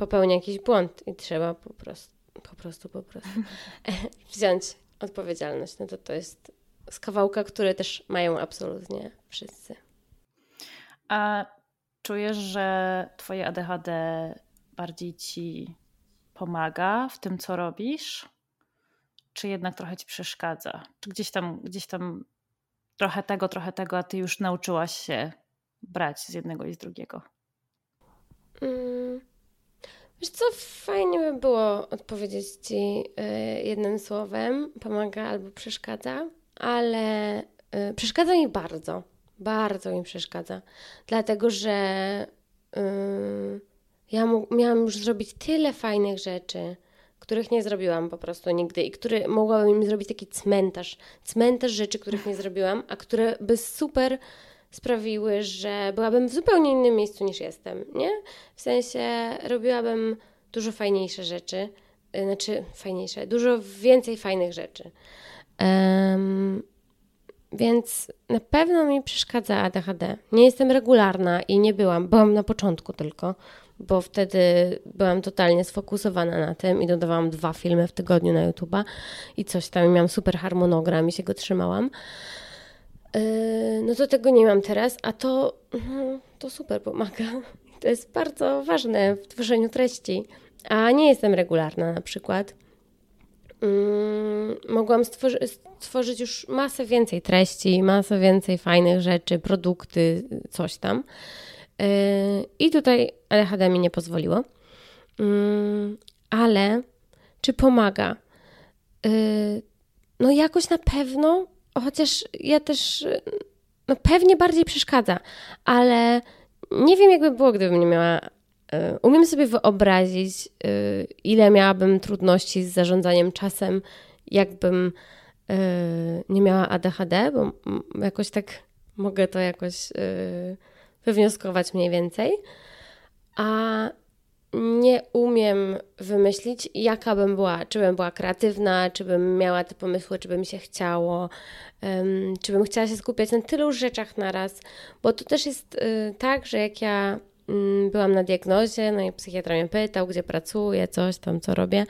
popełnia jakiś błąd i trzeba po prostu, po prostu, po prostu wziąć odpowiedzialność. No to to jest z kawałka, które też mają absolutnie wszyscy. A czujesz, że twoje ADHD bardziej ci pomaga w tym, co robisz? Czy jednak trochę ci przeszkadza? Czy gdzieś tam, gdzieś tam trochę tego, trochę tego, a ty już nauczyłaś się brać z jednego i z drugiego? Mm. Wiesz co, fajnie by było odpowiedzieć Ci y, jednym słowem, pomaga albo przeszkadza, ale y, przeszkadza mi bardzo, bardzo mi przeszkadza, dlatego że y, ja miałam już zrobić tyle fajnych rzeczy, których nie zrobiłam po prostu nigdy i które mogłabym im zrobić taki cmentarz, cmentarz rzeczy, których nie zrobiłam, a które by super sprawiły, że byłabym w zupełnie innym miejscu niż jestem, nie? W sensie robiłabym dużo fajniejsze rzeczy, y, znaczy fajniejsze, dużo więcej fajnych rzeczy. Um, więc na pewno mi przeszkadza ADHD. Nie jestem regularna i nie byłam, byłam na początku tylko, bo wtedy byłam totalnie sfokusowana na tym i dodawałam dwa filmy w tygodniu na YouTube'a i coś tam, miałam super harmonogram i się go trzymałam. Yy, no to tego nie mam teraz, a to, no, to super pomaga. To jest bardzo ważne w tworzeniu treści, a nie jestem regularna na przykład. Yy, mogłam stworzy stworzyć już masę więcej treści, masę więcej fajnych rzeczy, produkty, coś tam. Yy, I tutaj ADHD mi nie pozwoliło. Yy, ale czy pomaga? Yy, no jakoś na pewno chociaż ja też, no pewnie bardziej przeszkadza, ale nie wiem, jakby było, gdybym nie miała. E, umiem sobie wyobrazić, e, ile miałabym trudności z zarządzaniem czasem, jakbym e, nie miała ADHD, bo jakoś tak mogę to jakoś wywnioskować mniej więcej. A nie umiem wymyślić, jaka bym była, czy bym była kreatywna, czy bym miała te pomysły, czy by mi się chciało, um, czy bym chciała się skupiać na tylu rzeczach naraz, bo to też jest y, tak, że jak ja y, byłam na diagnozie, no i psychiatra mnie pytał, gdzie pracuję, coś tam, co robię,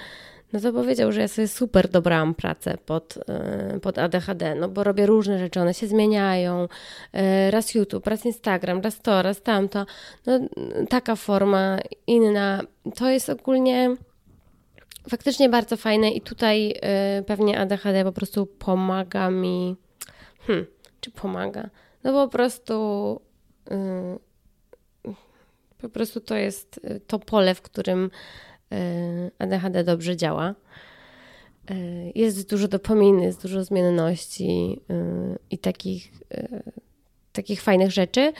no to powiedział, że ja sobie super dobrałam pracę pod, e, pod ADHD, no bo robię różne rzeczy, one się zmieniają, e, raz YouTube, raz Instagram, raz to, raz tamto, no taka forma, inna, to jest ogólnie faktycznie bardzo fajne i tutaj e, pewnie ADHD po prostu pomaga mi, hmm, czy pomaga, no po prostu Po prostu to jest to pole, w którym ADHD dobrze działa. Y, jest dużo dopaminy, jest dużo zmienności i takich, takich fajnych rzeczy,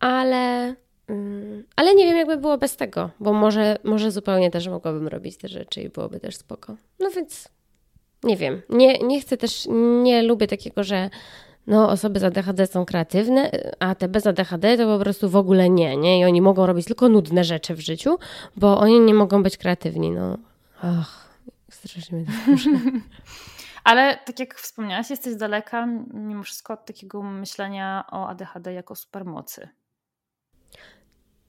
ale, ale nie wiem, jakby było bez tego, bo może, może zupełnie też mogłabym robić te rzeczy i byłoby też spoko. No więc nie wiem. Nie, nie chcę też, nie lubię takiego, że no, osoby z ADHD są kreatywne, a te bez ADHD to po prostu w ogóle nie, nie? I oni mogą robić tylko nudne rzeczy w życiu, bo oni nie mogą być kreatywni, no. Ach, strasznie mnie to Ale tak jak wspomniałaś, jesteś daleka mimo wszystko od takiego myślenia o ADHD jako supermocy.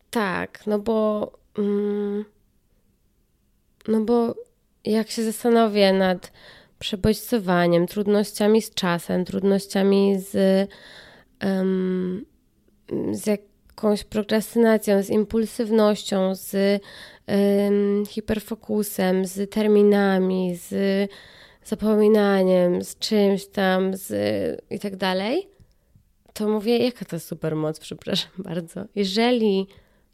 Tak, no bo... Mm, no bo jak się zastanowię nad przebodźcowaniem, trudnościami z czasem, trudnościami z, um, z jakąś prokrastynacją, z impulsywnością, z um, hiperfokusem, z terminami, z zapominaniem, z czymś tam, z i tak dalej, to mówię, jaka to super moc, przepraszam bardzo. Jeżeli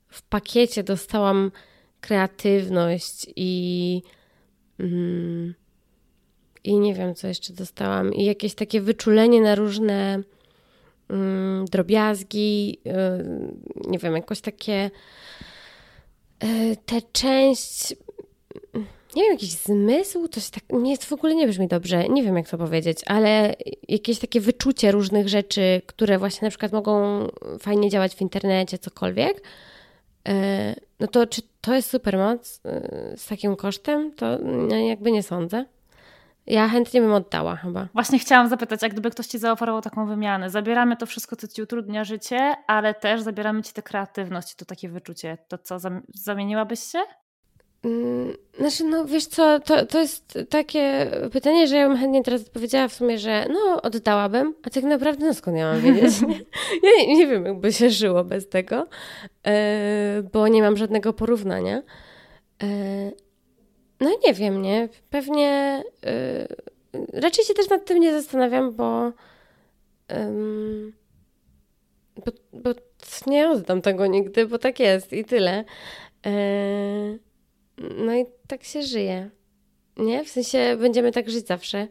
w pakiecie dostałam kreatywność i mm, i nie wiem, co jeszcze dostałam, i jakieś takie wyczulenie na różne mm, drobiazgi, yy, nie wiem, jakoś takie yy, tę część, nie wiem, jakiś zmysł, coś tak, nie, w ogóle nie brzmi dobrze, nie wiem, jak to powiedzieć, ale jakieś takie wyczucie różnych rzeczy, które właśnie na przykład mogą fajnie działać w internecie, cokolwiek, yy, no to czy to jest supermoc yy, z takim kosztem? To no, jakby nie sądzę. Ja chętnie bym oddała chyba. Właśnie chciałam zapytać, jak gdyby ktoś ci zaoferował taką wymianę. Zabieramy to wszystko, co ci utrudnia życie, ale też zabieramy ci tę kreatywność, to takie wyczucie. To co, zamieniłabyś się? Mm, znaczy, no wiesz co, to, to jest takie pytanie, że ja bym chętnie teraz odpowiedziała w sumie, że no oddałabym, a tak naprawdę no skąd ja mam wiedzieć? ja nie, nie wiem, jakby się żyło bez tego, yy, bo nie mam żadnego porównania. No nie wiem, nie? Pewnie yy, raczej się też nad tym nie zastanawiam, bo, yy, bo, bo nie oddam tego nigdy, bo tak jest i tyle. Yy, no i tak się żyje. Nie? W sensie będziemy tak żyć zawsze,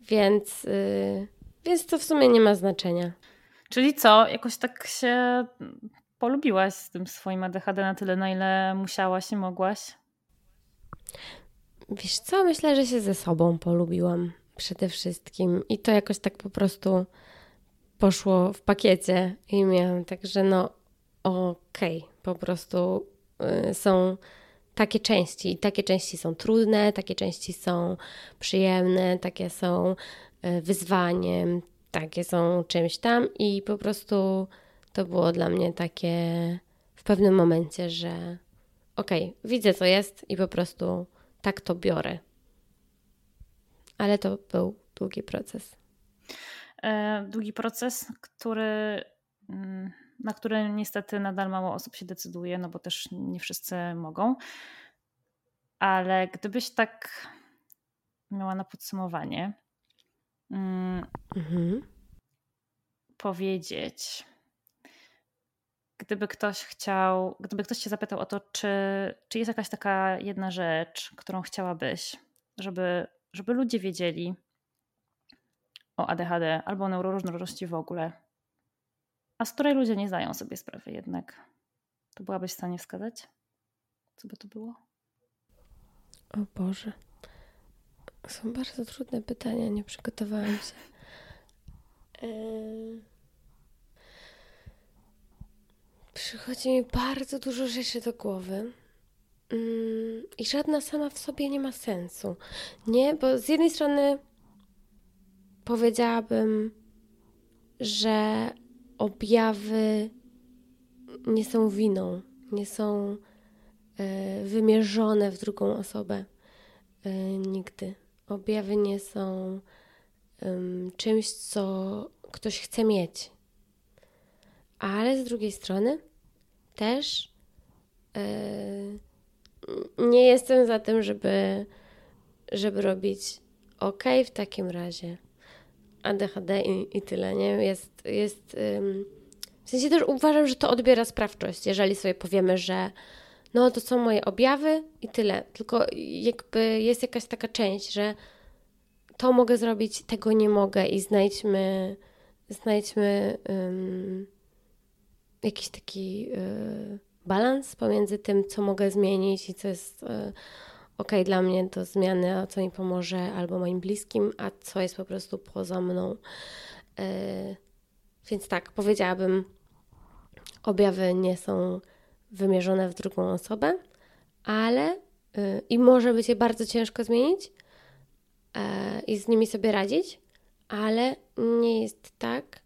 więc, yy, więc to w sumie nie ma znaczenia. Czyli co, jakoś tak się polubiłaś z tym swoim ADHD na tyle, na ile musiałaś i mogłaś? Wiesz co, myślę, że się ze sobą polubiłam przede wszystkim. I to jakoś tak po prostu poszło w pakiecie. I miałam także no okej, okay, po prostu y, są takie części. I takie części są trudne, takie części są przyjemne, takie są y, wyzwaniem, takie są czymś tam. I po prostu to było dla mnie takie w pewnym momencie, że okej, okay, widzę co jest i po prostu tak to biorę. Ale to był długi proces. E, długi proces, który, mm, na który niestety nadal mało osób się decyduje, no bo też nie wszyscy mogą. Ale gdybyś tak miała na podsumowanie mm, mhm. powiedzieć, gdyby ktoś chciał, gdyby ktoś cię zapytał o to, czy, czy jest jakaś taka jedna rzecz, którą chciałabyś, żeby, żeby ludzie wiedzieli o ADHD albo o neuroróżnorodności w ogóle, a z której ludzie nie zdają sobie sprawy jednak, to byłabyś w stanie wskazać? Co by to było? O Boże. Są bardzo trudne pytania, nie przygotowałam się. Yy... Przychodzi mi bardzo dużo rzeczy do głowy. Mm, I żadna sama w sobie nie ma sensu. Nie, bo z jednej strony powiedziałabym, że objawy nie są winą, nie są y, wymierzone w drugą osobę y, nigdy. Objawy nie są czymś, co ktoś chce mieć. Ale z drugiej strony też yy, nie jestem za tym, żeby, żeby robić ok, w takim razie ADHD i, i tyle, nie? Jest, jest W sensie też uważam, że to odbiera sprawczość, jeżeli sobie powiemy, że no to są moje objawy i tyle. Tylko jakby jest jakaś taka część, że to mogę zrobić, tego nie mogę i znajdźmy, znajdźmy jakiś taki y, balans pomiędzy tym, co mogę zmienić i co jest y, ok dla mnie do zmiany, a co mi pomoże albo moim bliskim, a co jest po prostu poza mną. Y, więc tak, powiedziałabym, objawy nie są wymierzone w drugą osobę, ale i może być je bardzo ciężko zmienić yy, i z nimi sobie radzić, ale nie jest tak,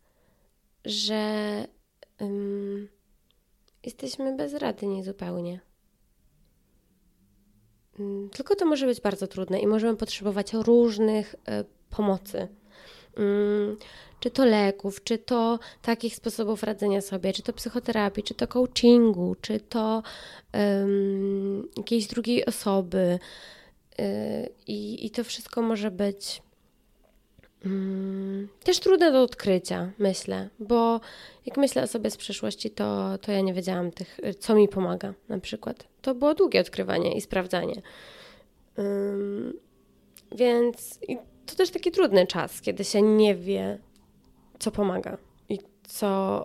że yy, jesteśmy bezradni zupełnie. Tylko to może być bardzo trudne i możemy potrzebować różnych y, pomocy. Czy to leków, czy to takich sposobów radzenia sobie, czy to psychoterapii, czy to coachingu, czy to um, jakiejś drugiej osoby. Yy, I to wszystko może być um, też trudne do odkrycia, myślę, bo jak myślę o sobie z przeszłości, to, to ja nie wiedziałam tych, co mi pomaga na przykład. To było długie odkrywanie i sprawdzanie. Um, więc to też taki trudny czas, kiedy się nie wie, co pomaga i co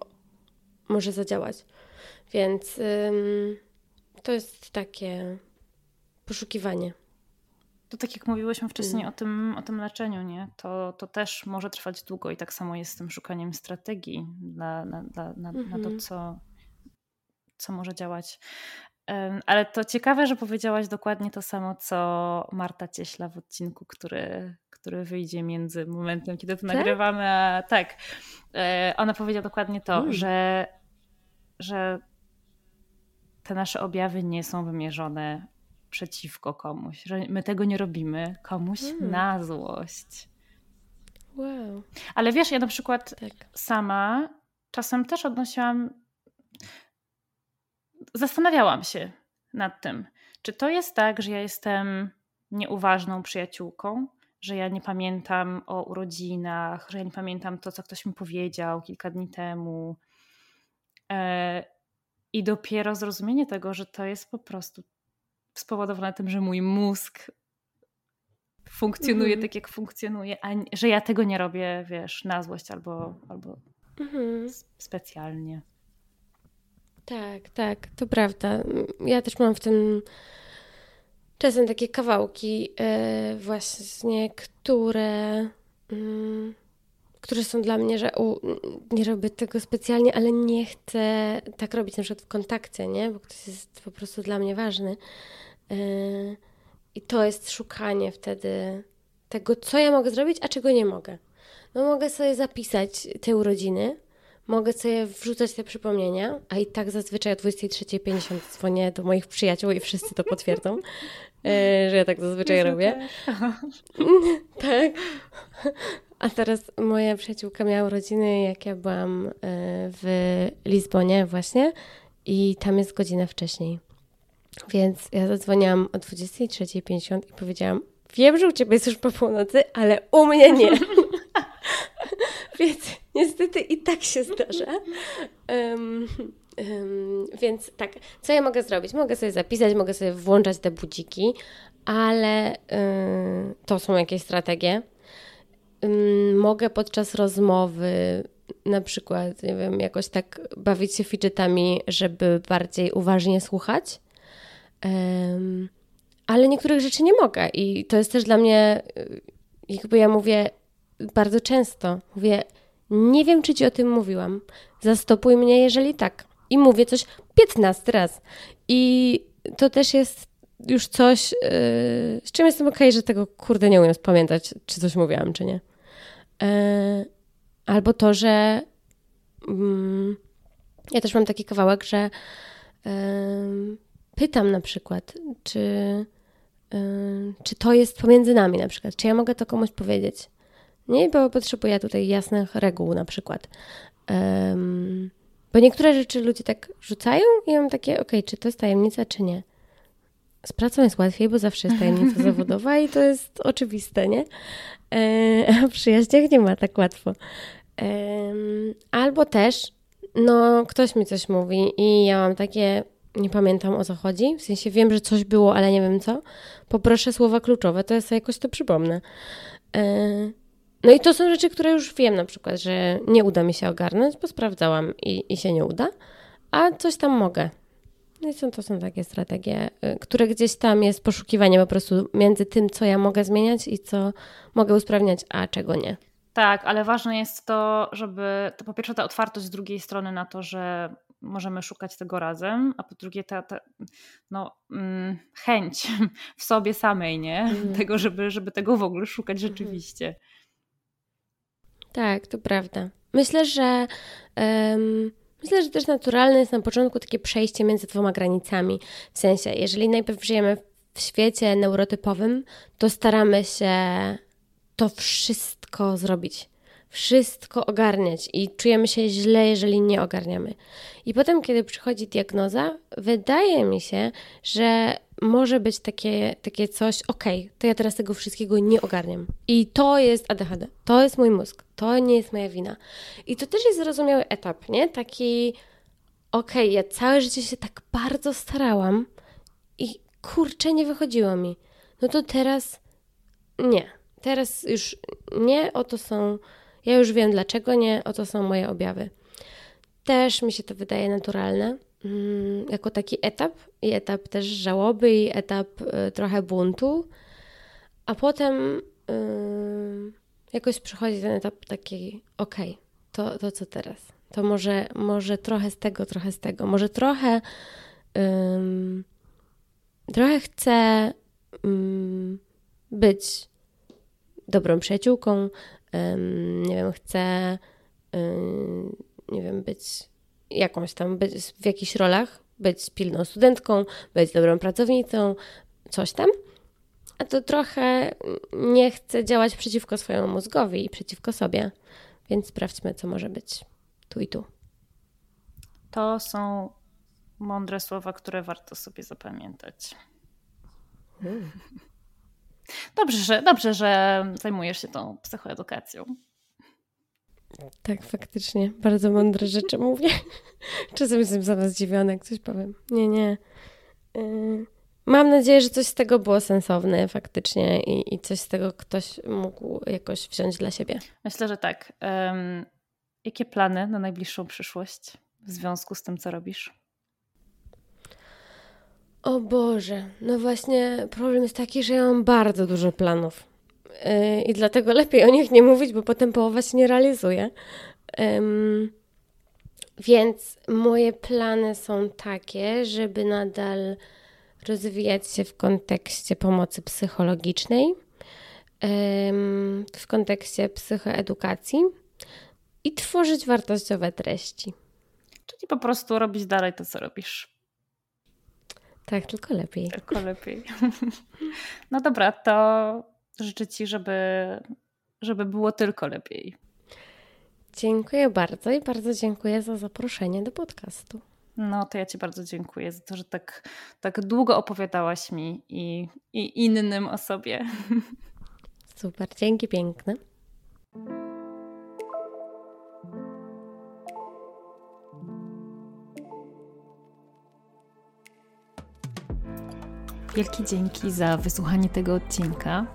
może zadziałać. Więc ym, to jest takie poszukiwanie. To tak jak mówiłyśmy wcześniej mm. o, tym, o tym leczeniu, nie? To, to też może trwać długo i tak samo jest z tym szukaniem strategii dla, na, na, na, mm -hmm. na to, mhm. co, co może działać. Ale to ciekawe, że powiedziałaś dokładnie to samo, co Marta Cieśla w odcinku, który, który wyjdzie między momentem, kiedy to tak? nagrywamy, a tak. E, ona powiedziała dokładnie to, hmm. że, że te nasze objawy nie są wymierzone przeciwko komuś, że my tego nie robimy komuś hmm. na złość. Wow. Ale wiesz, ja na przykład tak. sama czasem też odnosiłam zastanawiałam się nad tym, czy to jest tak, że ja jestem nieuważną przyjaciółką, że ja nie pamiętam o urodzinach, że ja nie pamiętam to, co ktoś mi powiedział kilka dni temu. E, I dopiero zrozumienie tego, że to jest po prostu spowodowane tym, że mój mózg funkcjonuje mhm. tak, jak funkcjonuje, a że ja tego nie robię, wiesz, na złość albo, albo mhm. specjalnie. Tak, tak, to prawda. Ja też mam w tym czasem takie kawałki yy, właśnie, które, yy, które są dla mnie, że u, nie robię tego specjalnie, ale nie chcę tak robić na przykład w kontakcie, nie? Bo ktoś jest po prostu dla mnie ważny. Yy, I to jest szukanie wtedy tego, co ja mogę zrobić, a czego nie mogę. No mogę sobie zapisać te urodziny, mogę sobie wrzucać te przypomnienia, a i tak zazwyczaj o 23.50 dzwonię do moich przyjaciół i wszyscy to potwierdzą, e, że ja tak zazwyczaj robię. tak. A teraz moja przyjaciółka miała urodziny, jak ja byłam e, w Lizbonie właśnie i tam jest godzinę wcześniej. Więc ja zadzwoniłam o 23.50 i powiedziałam, wiem, że u Ciebie jest już po północy, ale u mnie nie. Więc niestety i tak się zdarza. Um, um, więc tak, co ja mogę zrobić? Mogę sobie zapisać, mogę sobie włączać te budziki, ale um, to są jakieś strategie. Mogę podczas rozmowy na przykład, nie wiem, jakoś tak bawić się fidgetami, żeby bardziej uważnie słuchać. ale niektórych rzeczy nie mogę i to jest też dla mnie, y, jakby ja mówię, bardzo często mówię, nie wiem, czy ci o tym mówiłam. Zastopuj mnie, jeżeli tak. I mówię coś 15 raz. I to też jest już coś, yy, z czym jestem okej, okay, że tego kurde nie umiem spamiętać, czy coś mówiłam, czy nie. Yy, albo to, że yy, ja też mam taki kawałek, że yy, pytam na przykład, czy, yy, czy to jest pomiędzy nami na przykład, czy ja mogę to komuś powiedzieć. Nie, bo potrzebuję tutaj jasnych reguł na przykład. Bo niektóre rzeczy ludzie tak rzucają i ja mam takie, ok, czy to jest tajemnica, czy nie. Z pracą jest łatwiej, bo zawsze jest tajemnica zawodowa i to jest oczywiste, nie? E, a w przyjaźniach nie ma tak łatwo. albo też no ktoś mi coś mówi i ja mam takie, nie pamiętam o co chodzi, w sensie wiem, że coś było, ale nie wiem co, poproszę słowa kluczowe, to ja sobie jakoś to przypomnę. E, no i to są rzeczy, które już wiem na przykład, że nie uda mi się ogarnąć, bo sprawdzałam i, i się nie uda, a coś tam mogę. No i są, to są takie strategie, y, które gdzieś tam jest poszukiwanie po prostu między tym, co ja mogę zmieniać i co mogę usprawniać, a czego nie. Tak, ale ważne jest to, żeby to po pierwsze ta otwartość z drugiej strony na to, że możemy szukać tego razem, a po drugie ta, ta no, mm, chęć w sobie samej, nie? Mm. Tego, żeby, żeby tego w ogóle szukać mhm. rzeczywiście. Tak, to prawda. Myślę, że um, myślę, że też naturalne jest na początku takie przejście między dwoma granicami. W sensie, jeżeli najpierw żyjemy w świecie neurotypowym, to staramy się to wszystko zrobić wszystko ogarniać i czujemy się źle, jeżeli nie ogarniamy. I potem, kiedy przychodzi diagnoza, wydaje mi się, że może być takie, takie coś, okej, okay, to ja teraz tego wszystkiego nie ogarniam. I to jest ADHD, to jest mój mózg, to nie jest moja wina. I to też jest zrozumiały etap, nie? Taki, okej, okay, ja całe życie się tak bardzo starałam i kurczę, nie wychodziło mi. No to teraz nie. Teraz już nie, oto są ja już wiem dlaczego nie, oto są moje objawy. Też mi się to wydaje naturalne, jako taki etap, i etap też żałoby, i etap y, trochę buntu, a potem y, jakoś przychodzi ten etap taki, okej, okay, to, to co teraz? To może, może trochę z tego, trochę z tego, może trochę, trochę chcę być dobrą przyjaciółką, nie wiem, chcę, nie wiem, być jakąś tam, być w jakichś rolach, być pilną studentką, być dobrą pracownicą, coś tam. A to trochę nie chcę działać przeciwko swojemu mózgowi i przeciwko sobie, więc sprawdźmy, co może być tu i tu. To są mądre słowa, które warto sobie zapamiętać. Hmm. Dobrze, że, dobrze, że zajmujesz się tą psychoedukacją. Tak, faktycznie. Bardzo mądre rzeczy mówię. Czasem jestem za was zdziwiona, jak coś powiem. Nie, nie. Y, mam nadzieję, że coś z tego było sensowne faktycznie i, i coś z tego ktoś mógł jakoś wziąć dla siebie. Myślę, że tak. Um, jakie plany na najbliższą przyszłość w związku z tym, co robisz? O Boże, no właśnie problem jest taki, że ja mam bardzo dużo planów. Yy, I dlatego lepiej o nich nie mówić, bo potem połowa się nie realizuje. Więc moje plany są takie, żeby nadal rozwijać się w kontekście pomocy psychologicznej, w kontekście psychoedukacji i tworzyć wartościowe treści. Czyli po prostu robić dalej to, co robisz. Tak, tylko lepiej. Tylko lepiej. No dobra, to życzę Ci, żeby, żeby było tylko lepiej. Dziękuję bardzo i bardzo dziękuję za zaproszenie do podcastu. No, to ja Ci bardzo dziękuję za to, że tak, tak długo opowiadałaś mi i, i innym o sobie. Super, dzięki piękne. Wielkie dzięki za wysłuchanie tego odcinka.